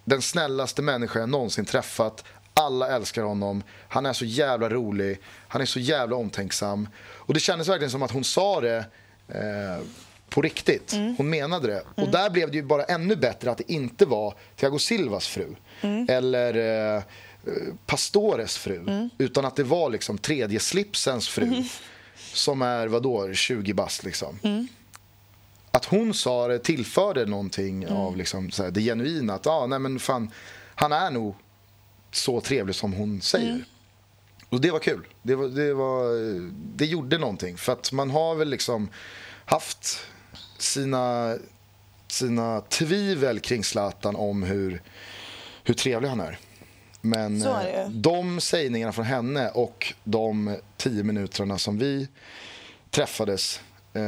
den snällaste människa jag någonsin träffat. Alla älskar honom. Han är så jävla rolig. Han är så jävla omtänksam. Och det kändes verkligen som att hon sa det eh, på riktigt. Hon menade det. Och där blev det ju bara ännu bättre att det inte var Thiago Silvas fru. Eller eh, Pastores fru. Utan att det var liksom tredje slipsens fru. Som är vadå, 20 bast liksom att hon sa det tillförde någonting av liksom, här, det genuina. Att ah, nej, men fan, han är nog så trevlig som hon säger. Och det var kul. Det, var, det, var, det gjorde någonting. För att man har väl liksom haft sina, sina tvivel kring Zlatan om hur, hur trevlig han är. Men är eh, de sägningarna från henne och de tio minuterna som vi träffades eh,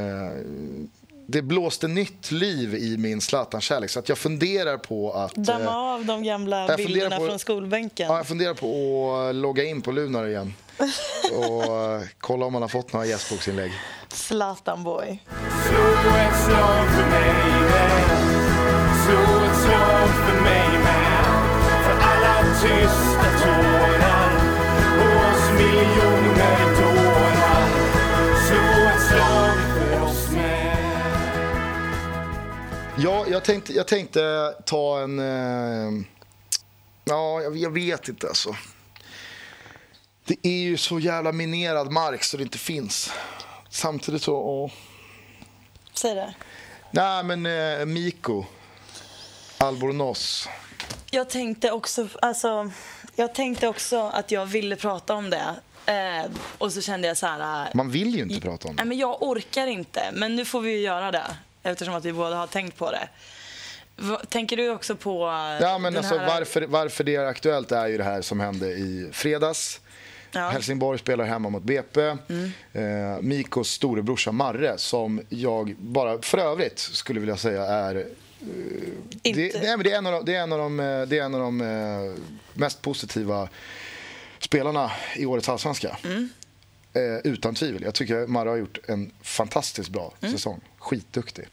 det blåste nytt liv i min Zlatan-kärlek. Så att jag funderar på att... eh, Damma av de gamla bilderna på- från skolbänken. Ja, jag funderar på att logga in på Lunar igen. Och eh, kolla om man har fått några gästboksinlägg. Zlatan boy. Slå ett slag för mig med Slå ett slag för mig med För alla tysta Ja, jag tänkte, jag tänkte ta en... Eh, ja, jag, jag vet inte alltså. Det är ju så jävla minerad mark så det inte finns. Samtidigt så... Åh. Säg det. Nej, men eh, Miko. Albornoz. Jag tänkte också, alltså, jag tänkte också att jag ville prata om det. Eh, och så kände jag så här... eh, Man vill ju inte prata om det. Nej, men jag orkar inte, men nu får vi ju göra det eftersom att vi båda har tänkt på det. Tänker du också på eh, Ja, men alltså, här... varför, varför det är aktuellt är ju det här som hände i fredags. Ja. Mm. Helsingborg spelar hemma mot BP. Eh, Mikos storebrorsa Marre, som jag bara för övrigt skulle vilja säga är Inte... det, nej, men det, är en av de, det, är en av de, eh, det är en av de eh, mest positiva spelarna i årets allsvenska. Mm. Eh, utan tvivel. Jag tycker Marre har gjort en fantastiskt bra Mm. säsong. Skitduktig.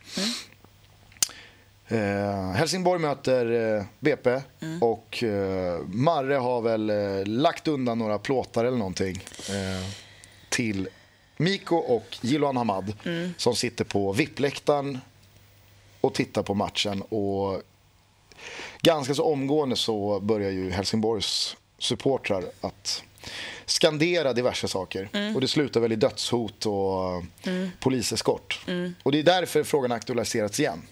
Eh, Helsingborg möter eh, BP Mm. och eh, Marre har väl eh, lagt undan några plåtar eller någonting eh, till Miko och Jiloan Hamad Mm. som sitter på VIP-läktaren och tittar på matchen. Och ganska så omgående så börjar ju Helsingborgs supportrar att skandera diverse saker. Och det slutar väl i dödshot och poliseskort. Och det är därför frågan har aktualiserats igen.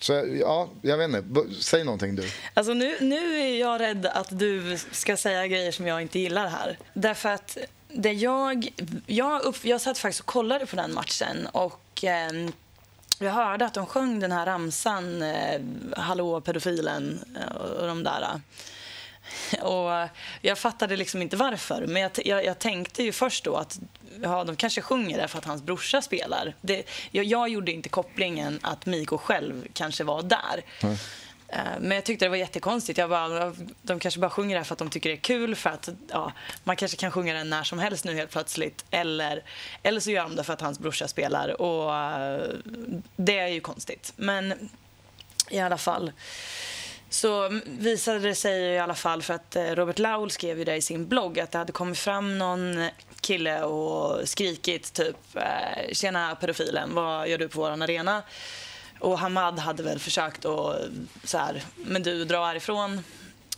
Så ja, jag vet inte. Säg någonting du. Alltså nu, nu är jag rädd att du ska säga grejer som jag inte gillar här. Därför att det jag, jag, upp, jag satt faktiskt och kollade på den matchen och eh, jag hörde att de sjöng den här ramsan, eh, Hallå pedofilen eh, och de där. Och jag fattade liksom inte varför, men jag, jag, jag tänkte ju först då att ja, de kanske sjunger det för att hans brorsa spelar. Det, jag, jag gjorde inte kopplingen att Miko själv kanske var där. Eh, Men jag tyckte det var jättekonstigt. Jag bara, de kanske bara sjunger det här för att de tycker det är kul. För att ja, Man kanske kan sjunga den när som helst nu helt plötsligt. Eller, eller så gör de det för att hans brorsa spelar. Och eh, Det är ju konstigt. Men i alla fall så visade det sig i alla fall för att eh, Robert Laul skrev ju det i sin blogg att det hade kommit fram någon kille och skrikit typ eh, “Tjena pedofilen, vad gör du på våran arena?” Och Hamad hade väl försökt att eh, så här, “Men du, dra härifrån”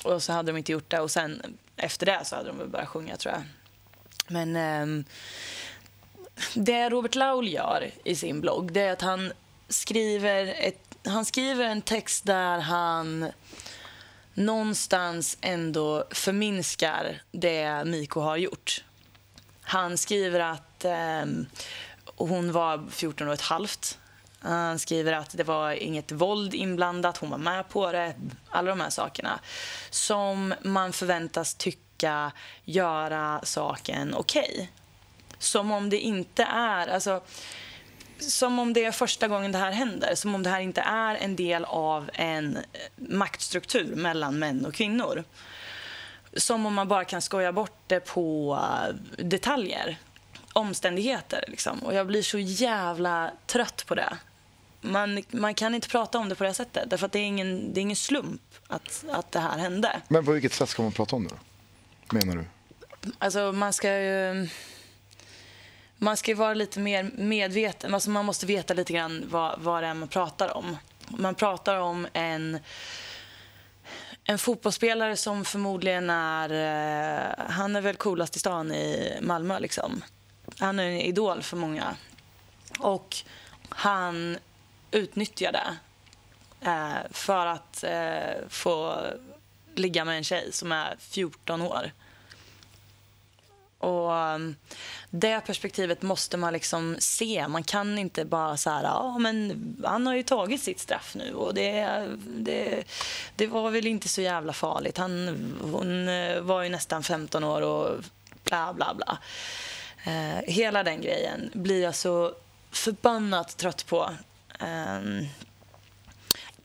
och så hade de inte gjort det och sen efter det så hade de väl börjat sjunga tror jag. Men eh, det Robert Laul gör i sin blogg det är att han skriver, ett, han skriver en text där han någonstans ändå förminskar det Miko har gjort. Han skriver att eh, hon var 14 och ett halvt. Han skriver att det var inget våld inblandat, hon var med på det. Alla de här sakerna som man förväntas tycka göra saken okej. Som om det inte är... Alltså, som om det är första gången det här händer. Som om det här inte är en del av en eh, maktstruktur mellan män och kvinnor. Som om man bara kan skoja bort det på eh, detaljer, omständigheter. Liksom. Och jag blir så jävla trött på det. Man, man kan inte prata om det på det sättet. Därför det är ingen, det är ingen slump att, att det här hände. Men på vilket sätt ska man prata om det då? Menar du? Alltså man ska ju... Man ska ju vara lite mer medveten. Alltså man måste veta lite grann vad, vad det är man pratar om. Man pratar om en, en fotbollsspelare som förmodligen är... Eh, han är väl coolast i stan i Malmö. Liksom. Han är en idol för många. Och han utnyttjar det eh, för att eh, få ligga med en tjej som är 14 år. Och um, Det perspektivet måste man liksom se. Man kan inte bara så här, men han har ju tagit sitt straff nu och det, det, det var väl inte så jävla farligt. Han, hon eh, var ju nästan 15 år och bla bla bla. Eh, hela den grejen blir jag så förbannat trött på. Eh,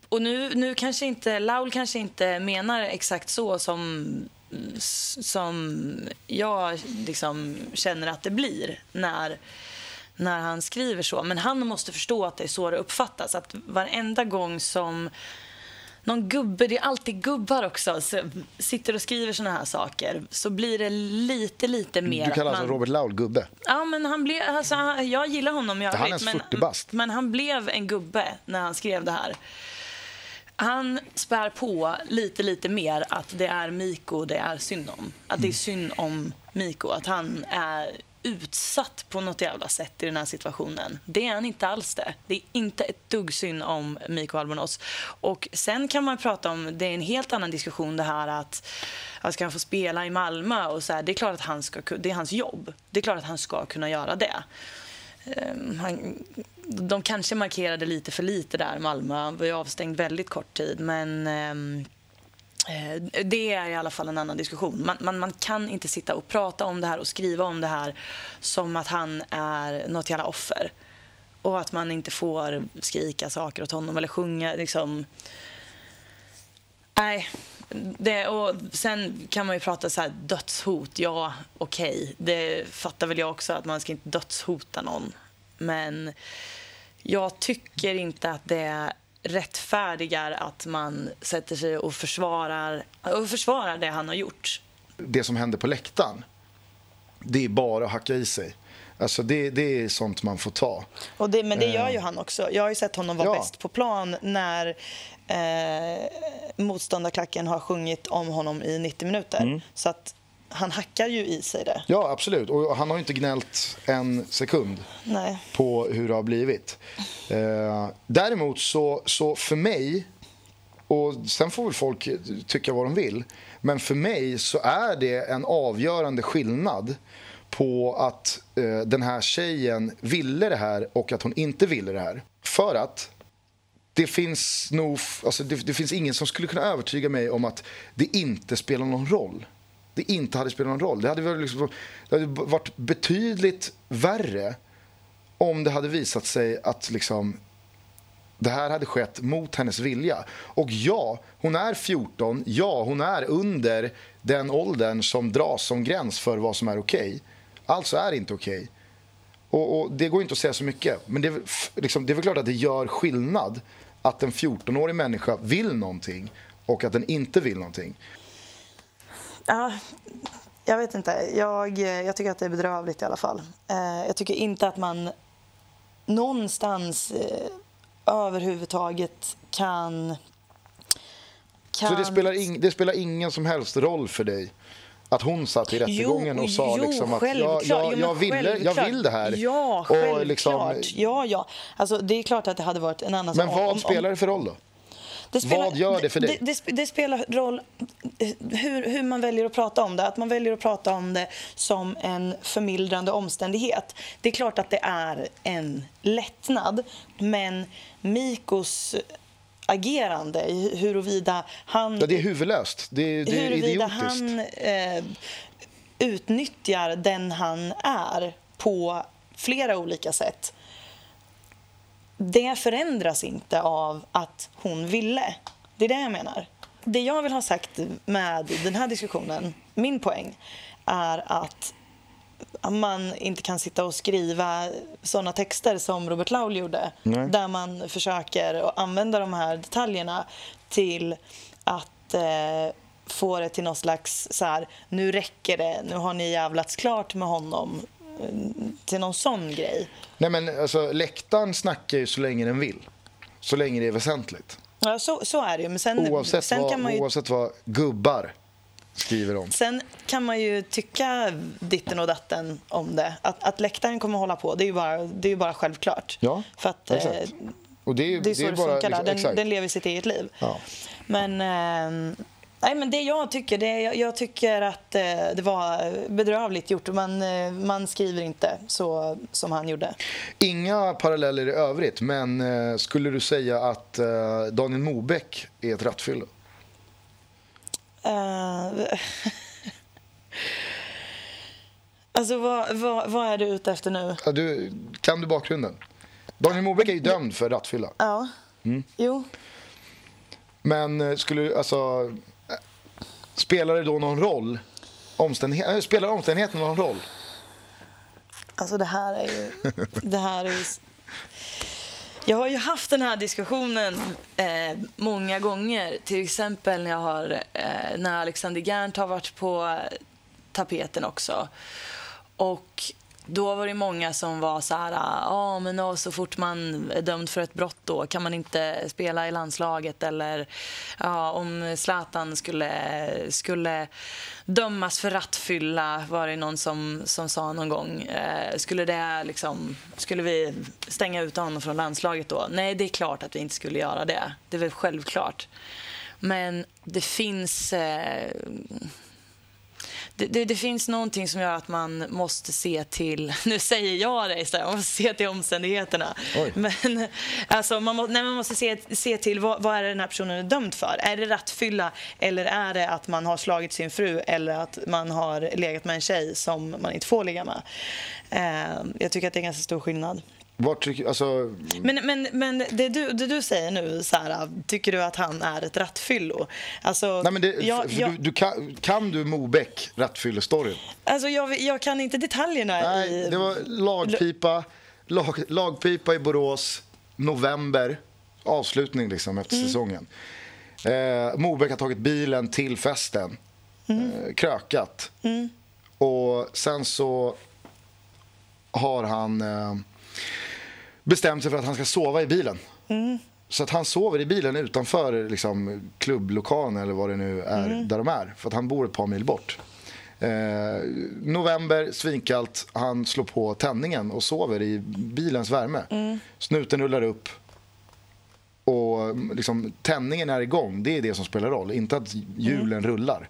och nu, nu kanske inte, Laul kanske inte menar exakt så som, som jag liksom känner att det blir när, när han skriver så. Men han måste förstå att det är så det uppfattas. Att varenda gång som någon gubbe, det är alltid gubbar också, så sitter och skriver såna här saker så blir det lite, lite mer... Du kallar alltså man- Robert Laul gubbe? Ja, men han blev, alltså, jag gillar honom i Han är Men, 40 bast. men han blev en gubbe när han skrev det här. Han spär på lite, lite mer att det är Miko det är synd om. Att det är synd om Miko. Att han är utsatt på något jävla sätt i den här situationen. Det är han inte alls det. Det är inte ett dugg synd om Miko Albonos. Och sen kan man prata om, det är en helt annan diskussion det här att, att ska han få spela i Malmö och så här, det är klart att han ska, det är hans jobb. Det är klart att han ska kunna göra det. Ehm, han, de kanske markerade lite för lite där, Malmö. Han var ju avstängd väldigt kort tid. Men ehm, eh, det är i alla fall en annan diskussion. Man, man, man kan inte sitta och prata om det här och skriva om det här som att han är något jävla offer. Och att man inte får skrika saker åt honom eller sjunga. Liksom. Nej. Det, och sen kan man ju prata så här, dödshot. Ja, okej. Det fattar väl jag också att man ska inte dödshota någon. Men jag tycker inte att det rättfärdigar att man sätter sig och försvarar, och försvarar det han har gjort. Det som händer på läktaren, det är bara att hacka i sig. Alltså det, det är sånt man får ta. Och det, men det gör ju han också. Jag har ju sett honom vara Ja. bäst på plan när eh, motståndarklacken har sjungit om honom i 90 minuter. Så att han hackar ju i sig det. Ja, absolut. Och han har ju inte gnällt en sekund Nej. på hur det har blivit. Eh, däremot så, så för mig, och sen får väl folk tycka vad de vill, men för mig så är det en avgörande skillnad på att eh, den här tjejen ville det här och att hon inte ville det här. För att det finns nog, alltså det, det finns ingen som skulle kunna övertyga mig om att det inte spelar någon roll. Det inte hade spelat någon roll. Det hade, varit liksom, det hade varit betydligt värre om det hade visat sig att liksom det här hade skett mot hennes vilja. Och ja, hon är 14. Ja, hon är under den åldern som dras som gräns för vad som är okej. Alltså är det inte okej. Och, och Det går inte att säga så mycket. Men det är, liksom, det är väl klart att det gör skillnad att en 14-årig människa vill någonting och att den inte vill någonting. Ja, jag vet inte. Jag, jag tycker att det är bedrövligt i alla fall. Eh, jag tycker inte att man någonstans eh, överhuvudtaget kan... kan... Så det spelar, ing, det spelar ingen som helst roll för dig att hon satt i rättegången och sa jo, liksom att jag, jag, Jo, men jag, ville, jag vill det här. Ja, Och självklart. liksom- Ja, ja. Alltså, det är klart att det hade varit en annan Men sak. vad Om- om- spelar det för roll då? Det Vad gör det för dig? Det, det, det spelar roll hur, hur man väljer att prata om det. Att man väljer att prata om det som en förmildrande omständighet. Det är klart att det är en lättnad, men Mikos agerande, huruvida han... Ja, det är huvudlöst. Det, det är huruvida han eh, utnyttjar den han är på flera olika sätt. Det förändras inte av att hon ville. Det är det jag menar. Det jag vill ha sagt med den här diskussionen, min poäng, är att man inte kan sitta och skriva såna texter som Robert Laul gjorde Nej. där man försöker använda de här detaljerna till att eh, få det till någon slags så här, nu räcker det, nu har ni jävlats klart med honom, eh, till någon sån grej. Nej, men alltså, läktaren snackar ju så länge den vill. Så länge det är väsentligt. Ja, så, så är det ju. Men sen, Oavsett, sen, vad, ju, oavsett vad gubbar skriver om. sen kan man ju tycka ditten och datten om det. Att, att läktaren kommer hålla på, det är ju bara, det är bara självklart. Ja, För att, eh, exakt. Och det är, Det är så det, bara, funkar där. Den, den lever sitt eget liv. Ja. Men, eh, nej, men det jag tycker, det, jag, jag tycker att eh, det var bedrövligt gjort. Man, eh, man skriver inte så som han gjorde. Inga paralleller i övrigt, men eh, skulle du säga att eh, Daniel Mobeck är ett rattfyllo? Eh, alltså vad, vad, vad är du ute efter nu? Ja, du, kan du bakgrunden? Daniel Mobeck är ju dömd för rattfylla. Ja, Mm. jo. Men eh, skulle alltså... eh, Spelar det då någon roll? Omständighet, äh, spelar omständigheten någon roll? Alltså det här är ju... Det här är ju... Jag har ju haft den här diskussionen eh, många gånger. Till exempel när, jag har, eh, när Alexander Gernt har varit på eh, tapeten också. Och då var det många som var så här, ah, ja men då, så fort man är dömd för ett brott då kan man inte spela i landslaget eller ja, om Zlatan skulle, skulle dömas för rattfylla var det någon som, som sa någon gång. Eh, skulle, det liksom, skulle vi stänga ut honom från landslaget då? Nej, det är klart att vi inte skulle göra det. Det är väl självklart. Men det finns... Eh, det, det, det finns någonting som gör att man måste se till... Nu säger jag det istället. Man måste se till omständigheterna. Oj. Men alltså, man, må, nej, man måste se, se till vad, vad är det den här personen är dömd för. Är det rattfylla eller är det att man har slagit sin fru eller att man har legat med en tjej som man inte får ligga med? Eh, jag tycker att det är ganska stor skillnad. Vart tycker, alltså, Men, men, men det, du, det du säger nu, Sara, tycker du att han är ett rattfyllo? Alltså, nej men det, jag, jag, du, du kan, kan du Mobeck rattfyllestoryn? alltså jag, jag kan inte detaljerna Nej, i... det var lagpipa, lag, lagpipa i Borås, november, avslutning liksom efter Mm. säsongen. Eh, Mobeck har tagit bilen till festen, Mm. eh, krökat. Och sen så har han eh, bestämt sig för att han ska sova i bilen. Mm. Så att han sover i bilen utanför liksom, klubblokalen eller vad det nu är Mm. där de är. För att han bor ett par mil bort. Eh, november, svinkallt. Han slår på tändningen och sover i bilens värme. Mm. Snuten rullar upp. Och mm, liksom, tändningen är igång. Det är det som spelar roll. Inte att hjulen rullar.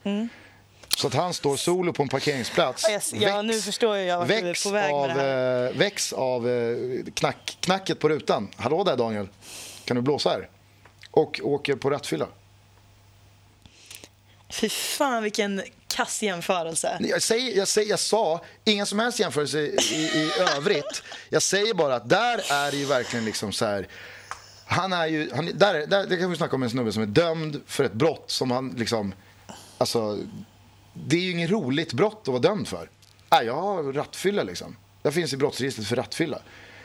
Så att han står solo på en parkeringsplats. Mm. Ja, ja, nu förstår jag vart du är väcks på väg av, med det här. eh, väcks av eh, knack, knacket på rutan. Hallå där Daniel, kan du blåsa här? Och åker på rattfylla. Fy fan vilken kass jämförelse. Jag, säger, jag, säger, jag sa ingen som helst jämförelse i, i övrigt. Jag säger bara att där är det ju verkligen liksom så här. han är ju, han, där, där, där kan vi snacka om en snubbe som är dömd för ett brott som han liksom, alltså, det är ju inget roligt brott att vara dömd för. Nej, jag har rattfylla liksom. Jag finns i brottsregistret för rattfylla.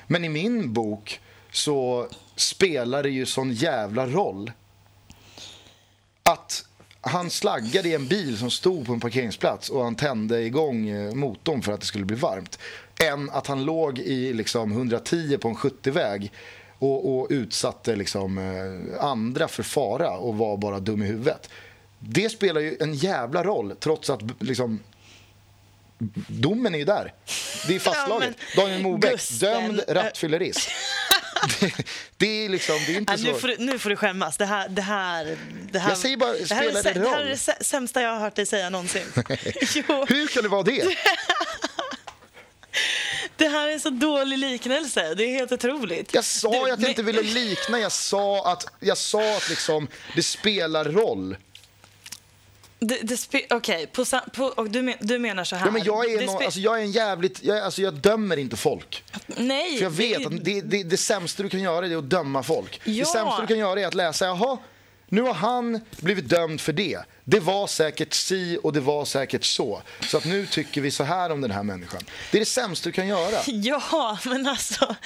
Men i min bok så spelar det ju sån jävla roll att han slaggade i en bil som stod på en parkeringsplats och han tände igång eh, motorn för att det skulle bli varmt. Än att han låg i liksom 110 på en 70-väg och, och utsatte liksom eh, andra för fara och var bara dum i huvudet. Det spelar ju en jävla roll trots att liksom, domen är ju där. Det är fastslaget. Ja, Daniel Mobeck, Gusten, dömd rattfyllerist. det, det är liksom, det är inte Ja, så... nu, får du, nu får du skämmas. Det här, det här, det här, Jag säger bara, det här, är, det det här är det sämsta jag har hört dig säga någonsin. Hur kan det vara det? det här är en så dålig liknelse. Det är helt otroligt. Jag sa Du, att jag men- inte ville likna. Jag sa att, jag sa att liksom, det spelar roll. Okej, på, på, och du, men, du menar så här. Ja, men jag, är det nå- spe- alltså, jag är en jävligt... Jag, alltså, jag dömer inte folk. Nej. För jag vet det- att det, det, det sämsta du kan göra är att döma folk. Ja. Det sämsta du kan göra är att läsa, jaha, nu har han blivit dömd för det. Det var säkert si och det var säkert så. Så att nu tycker vi så här om den här människan. Det är det sämsta du kan göra. Ja, men alltså.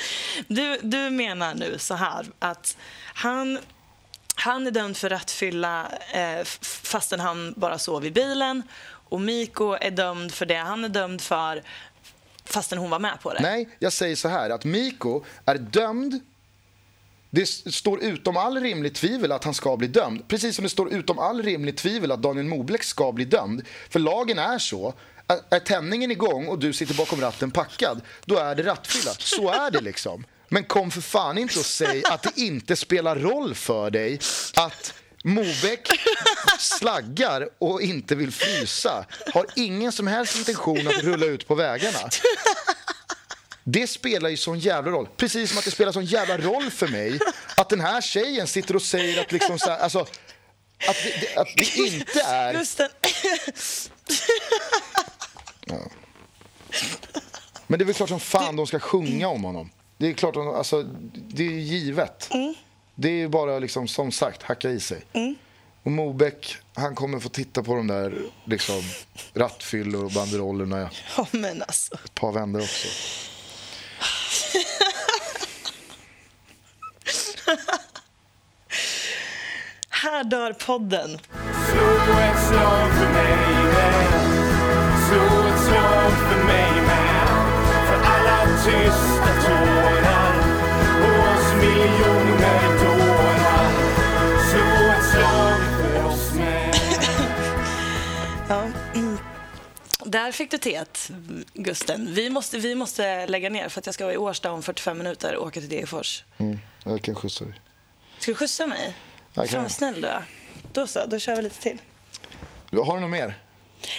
Du, du menar nu så här att han, han är dömd för rattfylla eh, fastän han bara sov i bilen. Och Miko är dömd för det han är dömd för fastän hon var med på det. Nej, jag säger så här att Miko är dömd. Det står utom all rimligt tvivel att han ska bli dömd. Precis som det står utom all rimligt tvivel att Daniel Moblek ska bli dömd. För lagen är så. Är tändningen igång och du sitter bakom ratten packad, då är det rattfylla. Så är det liksom. Men kom för fan inte och säg att det inte spelar roll för dig att Mobeck slaggar och inte vill frysa. Har ingen som helst intention att rulla ut på vägarna. Det spelar ju sån jävla roll. Precis som att det spelar sån jävla roll för mig att den här tjejen sitter och säger att liksom så här, alltså, att det, att det inte är... Gusten, Men det är väl klart som fan de ska sjunga om honom. Det är klart, alltså, det är givet. Det är ju bara liksom, som sagt, hacka i sig. Och Mobeck, han kommer få titta på de där liksom, rattfyllor och banderollerna ja, men alltså. ett par vändor också. Här dör podden. Slå ett slag för mig med Slå ett slag för mig med För alla tysta tårar Där fick du teet, Gusten. Vi måste, vi måste lägga ner för att jag ska vara i Årsta om 45 minuter och åka till Degerfors. Mm, jag kan skjutsa dig. Ska du skjutsa mig? Jag kan. Fan snäll du är. Då så, då kör vi lite till. Har du något mer?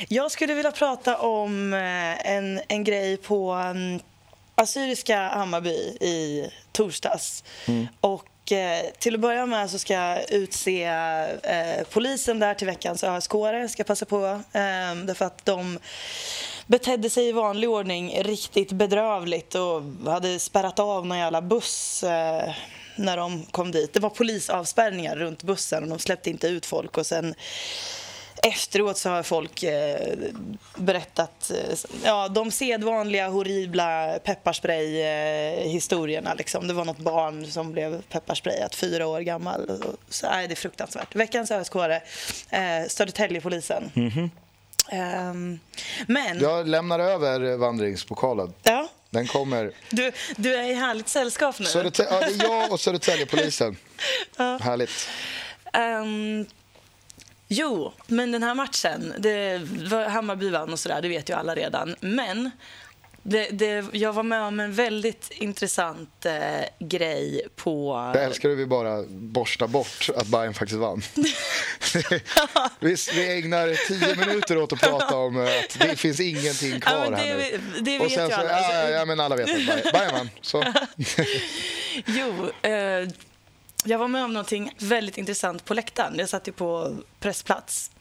Jag skulle vilja prata om eh, en, en grej på um, Assyriska Hammarby i torsdags. Och och eh, till att börja med så ska jag utse eh, polisen där till veckans ösk ska passa på. Eh, därför att de betedde sig i vanlig ordning riktigt bedrövligt och hade spärrat av någon jävla buss eh, när de kom dit. Det var polisavspärrningar runt bussen och de släppte inte ut folk. Och sen efteråt så har folk eh, berättat eh, ja, de sedvanliga horribla pepparspray-historierna. liksom. Det var något barn som blev pepparsprayat, fyra år gammal. Och Så, nej, det är fruktansvärt. Veckans ÖSK eh, Södertäljepolisen. Ehm, men, ja. Jag lämnar över vandringspokalen. Den kommer. du, du är i härligt sällskap nu. Södertä- ja, det är jag och Södertäljepolisen. Härligt. Ehm, jo, men den här matchen, det var Hammarby vann och sådär, det vet ju alla redan. Men det, det, jag var med om en väldigt intressant eh, grej på... Jag älskar hur vi bara borstar bort att Bayern faktiskt vann. vi, vi ägnar tio minuter åt att prata om att det finns ingenting kvar Ja, det här nu. vet- det och vet sen ju så, alla. ja, ja, ja, men alla vet att Bayern, Bayern vann. Så. Jo, eh, jag var med om någonting väldigt intressant på läktaren. Jag satt ju på pressplats.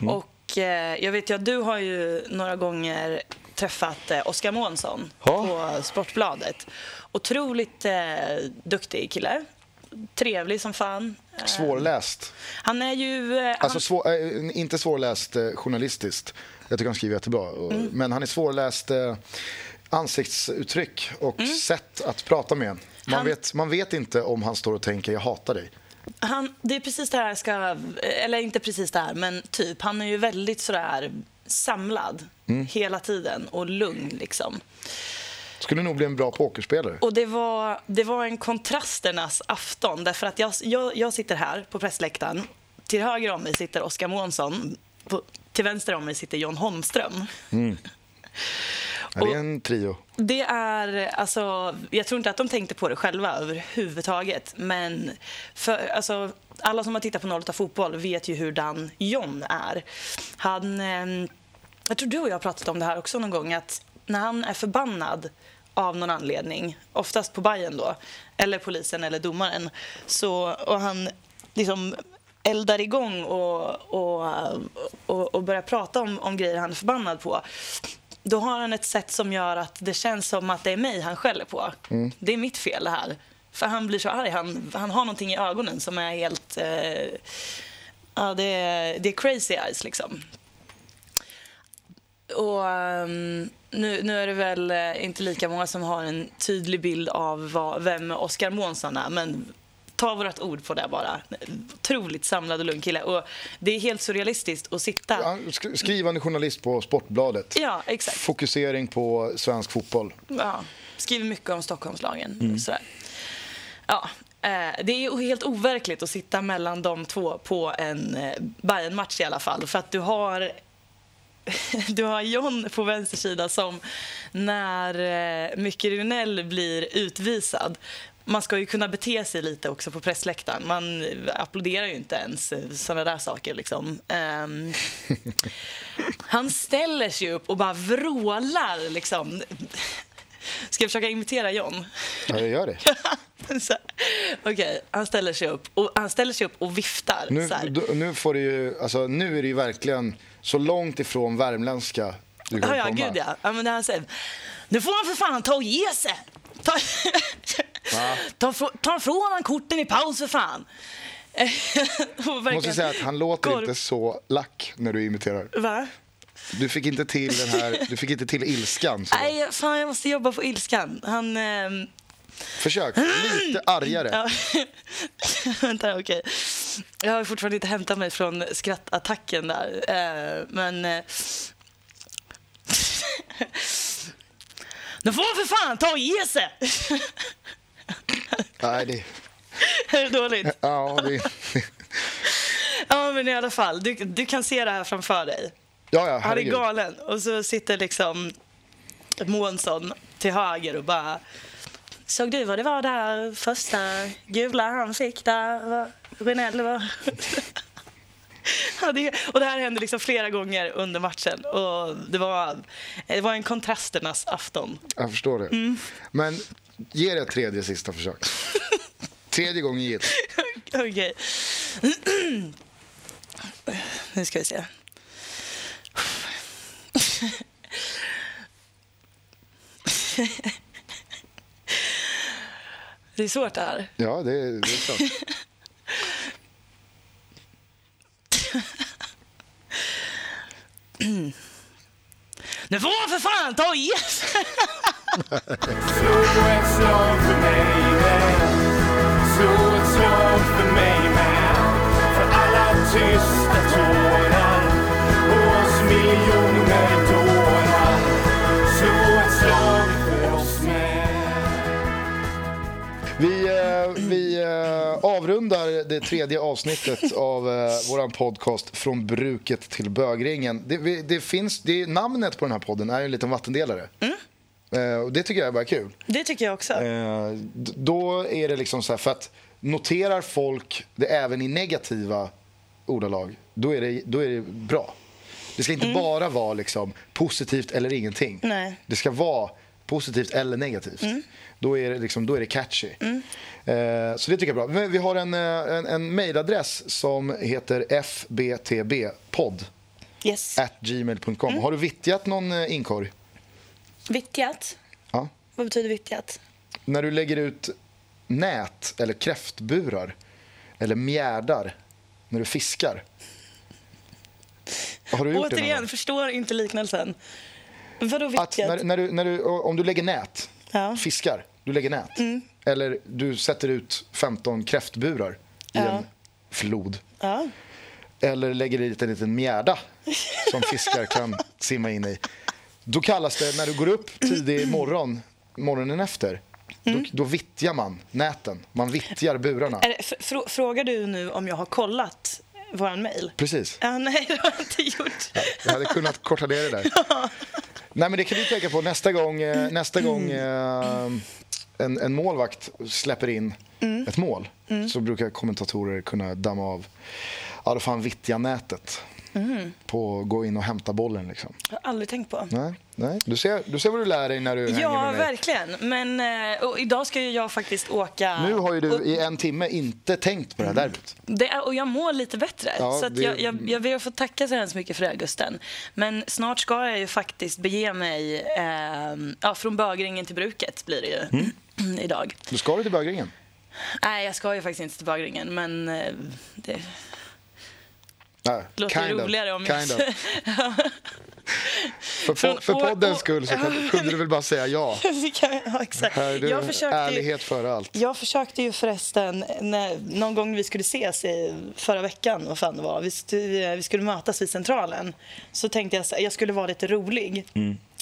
Mm. Och eh, jag vet ju att du har ju några gånger träffat eh, Oskar Månsson Ja. på Sportbladet. Otroligt eh, duktig kille. trevlig som fan. Eh, Svårläst. Han är ju... eh, Alltså han, svår, eh, inte svårläst eh, journalistiskt. Jag tycker han skriver jättebra. Mm. Men han är svårläst ansiktsuttryck och sätt att prata med en. Man, Mm. Han- vet, man vet inte om han står och tänker jag hatar dig. han, det är precis det här ska... Eller inte precis det här, men typ. Han är ju väldigt sådär samlad Mm. hela tiden och lugn liksom. Skulle nog bli en bra pokerspelare. Och det var, det var en kontrasternas afton. Därför att jag, jag, jag sitter här på pressläktaren. Till höger om mig sitter Oskar Månsson. På, till vänster om mig sitter John Holmström. Ja, det är en trio. Det är, alltså, jag tror inte att de tänkte på det själva överhuvudtaget. Men för, alltså, alla som har tittat på 08 Fotboll vet ju hur Dan John är. Han, eh, jag tror du och jag har pratat om det här också någon gång. Att när han är förbannad av någon anledning, oftast på Bayern då, eller polisen eller domaren, så, och han liksom eldar igång och, och, och, och börjar prata om, om grejer han är förbannad på då har han ett sätt som gör att det känns som att det är mig han skäller på. Det är mitt fel det här. För han blir så arg. Han, han har någonting i ögonen som är helt... Eh, ja, det är, det är crazy eyes liksom. Och ehm, nu, nu är det väl eh, inte lika många som har en tydlig bild av vad, vem Oskar Månsson är. Men ta vårt ord på det bara. Otroligt samlad och lugn kille. Och det är helt surrealistiskt att sitta... Sk- Skrivande journalist på Sportbladet. Ja, exakt. Fokusering på svensk fotboll. Ja, skriver mycket om Stockholmslagen. Sådär. Ja, eh, det är helt overkligt att sitta mellan de två på en eh, Bayern-match i alla fall. För att du har du har John på vänster sida som när eh, Micke Runell blir utvisad man ska ju kunna bete sig lite också på pressläktaren. Man applåderar ju inte ens sådana där saker. Liksom. Ehm, han ställer sig upp och bara vrålar. Liksom. Ska jag försöka imitera John? Ja, jag gör det. Här. Okej, han ställer sig upp och han ställer sig upp och viftar. Nu, här. du- nu, får det ju, alltså, nu är det ju verkligen så långt ifrån värmländska du kan Ja, ja, komma. gud ja. ja men det han säger. Nu får han för fan ta och ge sig. Ta, ta, ta ifrån han korten i paus för fan. Jag måste säga att han låter Korv- inte så lack när du imiterar. Va? Du fick inte till den här, du fick inte till ilskan. Så. Nej, fan jag måste jobba på ilskan. Han... ehm, Försök, lite argare. Ja. Vänta, okej. Jag har fortfarande inte hämtat mig från skrattattacken där. Eh, men... Eh... Nu får han för fan ta och ge sig! Nej, det, Är det dåligt? ja, det, Ja, men i alla fall. Du, du kan se det här framför dig. ja, ja, Han är galen. Och så sitter liksom Månsson till höger och bara... Såg du vad det var där första gula han fick där? Renell var... Ja, det, och det här hände liksom flera gånger under matchen. Och det var, det var en kontrasternas afton. Jag förstår det. Mm. Men ge det ett tredje sista försök. Tredje gången gillt. Okej. Nu ska vi se. Det är svårt det här. Ja, det, det är klart. Nu får han för fan ta och ge sig! Slå ett slag för mig man Slå ett slag för mig med. För alla tysta vi eh, avrundar det tredje avsnittet av eh, vår podcast Från bruket till bögringen. Det, vi, det finns, det, namnet på den här podden är en liten vattendelare. Eh, och det tycker jag är bara kul. Det tycker jag också. Eh, då är det liksom så här, för att noterar folk det även i negativa ordalag, då är det, då är det bra. Det ska inte bara vara liksom positivt eller ingenting. Nej. Det ska vara positivt eller negativt. Då, är det liksom, då är det catchy. Eh, så det tycker jag är bra. Vi har en, eh, en, en mejladress som heter fbtbpodd Yes. at gmail.com. Har du vittjat någon eh, inkorg? Vittjat? Ja. Vad betyder vittjat? När du lägger ut nät eller kräftburar eller mjärdar när du fiskar? Har du gjort det Återigen, gång? förstår inte liknelsen. Vadå Att vilket? när, när du, när du, om du lägger nät, Ja. Mm. fiskar, du lägger nät. Eller du sätter ut 15 kräftburar i Ja. en flod. Ja. Eller lägger dit en liten mjärda som fiskar kan simma in i. Då kallas det, när du går upp tidig morgon, morgonen efter, Mm. då, då vittjar man näten. Man vittjar burarna. Är frågar du nu om jag har kollat våran mail? Precis. Ja, nej, det har jag inte gjort. Jag hade kunnat korta ner det där. Nej, men det kan du tänka på nästa gång, eh, nästa gång eh, en, en målvakt släpper in ett mål. Så brukar kommentatorer kunna damma av, ja då får han nätet. På att gå in och hämta bollen liksom. Jag har aldrig tänkt på. Nej, nej. Du, ser, du ser vad du lär dig när du hänger Ja, med mig. verkligen. Men eh, idag ska ju jag faktiskt åka... Nu har ju du i en timme inte tänkt på det här derbyt. det är, och jag mår lite bättre. Ja, så det- jag, jag, jag ber att få tacka så hemskt mycket för det, Gusten. Men snart ska jag ju faktiskt bege mig eh, ja, från bögringen till bruket blir det ju Mm. idag. Då ska du till bögringen. Nej, jag ska ju faktiskt inte till bögringen, men det låter kind of, roligare om kind jag... of. För, po- för poddens skull så kunde du väl bara säga ja. Ja, exakt. Här är du, Jag försökte ju- ärlighet före allt. Jag försökte ju förresten, när, någon gång vi skulle ses i förra veckan, vad fan det var, vi, vi skulle mötas vid Centralen. Så tänkte jag här, jag skulle vara lite rolig.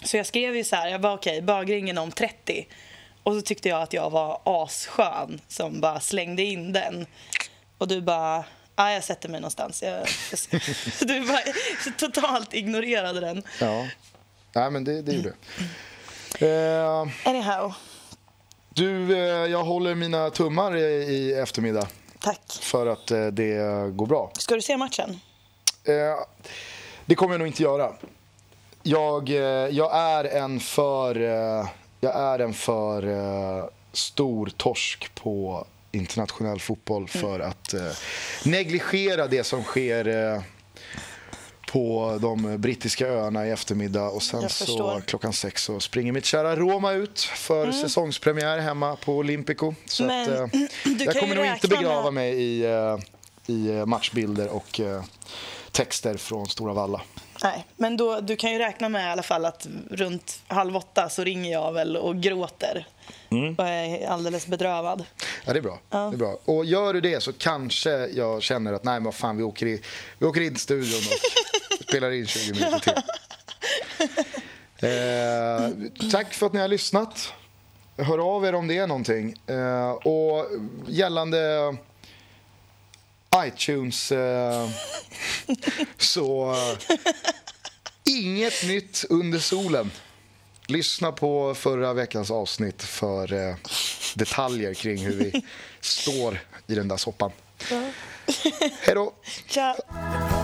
Så jag skrev ju så här, jag bara okej, bögringen om 30. Och så tyckte jag att jag var asskön som bara slängde in den. Och du bara, ja jag sätter mig någonstans. Jag, du bara totalt ignorerade den. Ja, Nej, men det, det gjorde jag. Eh, Anyhow, du, eh, jag håller mina tummar i, i eftermiddag tack. för att eh, det går bra. Ska du se matchen? Eh, det kommer jag nog inte göra. Jag, eh, jag är en för, eh, jag är en för stor torsk på internationell fotboll för att eh, negligera det som sker eh, på de brittiska öarna i eftermiddag och sen så. Mm. klockan sex så springer mitt kära Roma ut för säsongspremiär hemma på Olympico. Så Men att, eh, du jag kommer nog inte begrava med- mig i, i matchbilder och texter från Stora Valla. Nej, men då, du kan ju räkna med i alla fall att runt halv åtta så ringer jag väl och gråter. Mm. Och är alldeles bedrövad. Ja, det är bra. Det är bra. Och gör du det så kanske jag känner att nej, men vad fan, vi åker, i, vi åker in till studion och spelar in 20 minuter till. Eh, tack för att ni har lyssnat. Hör av er om det är någonting. Eh, och gällande iTunes eh, så eh, inget nytt under solen. Lyssna på förra veckans avsnitt för eh, detaljer kring hur vi står i den där soppan. Hej då! Ciao!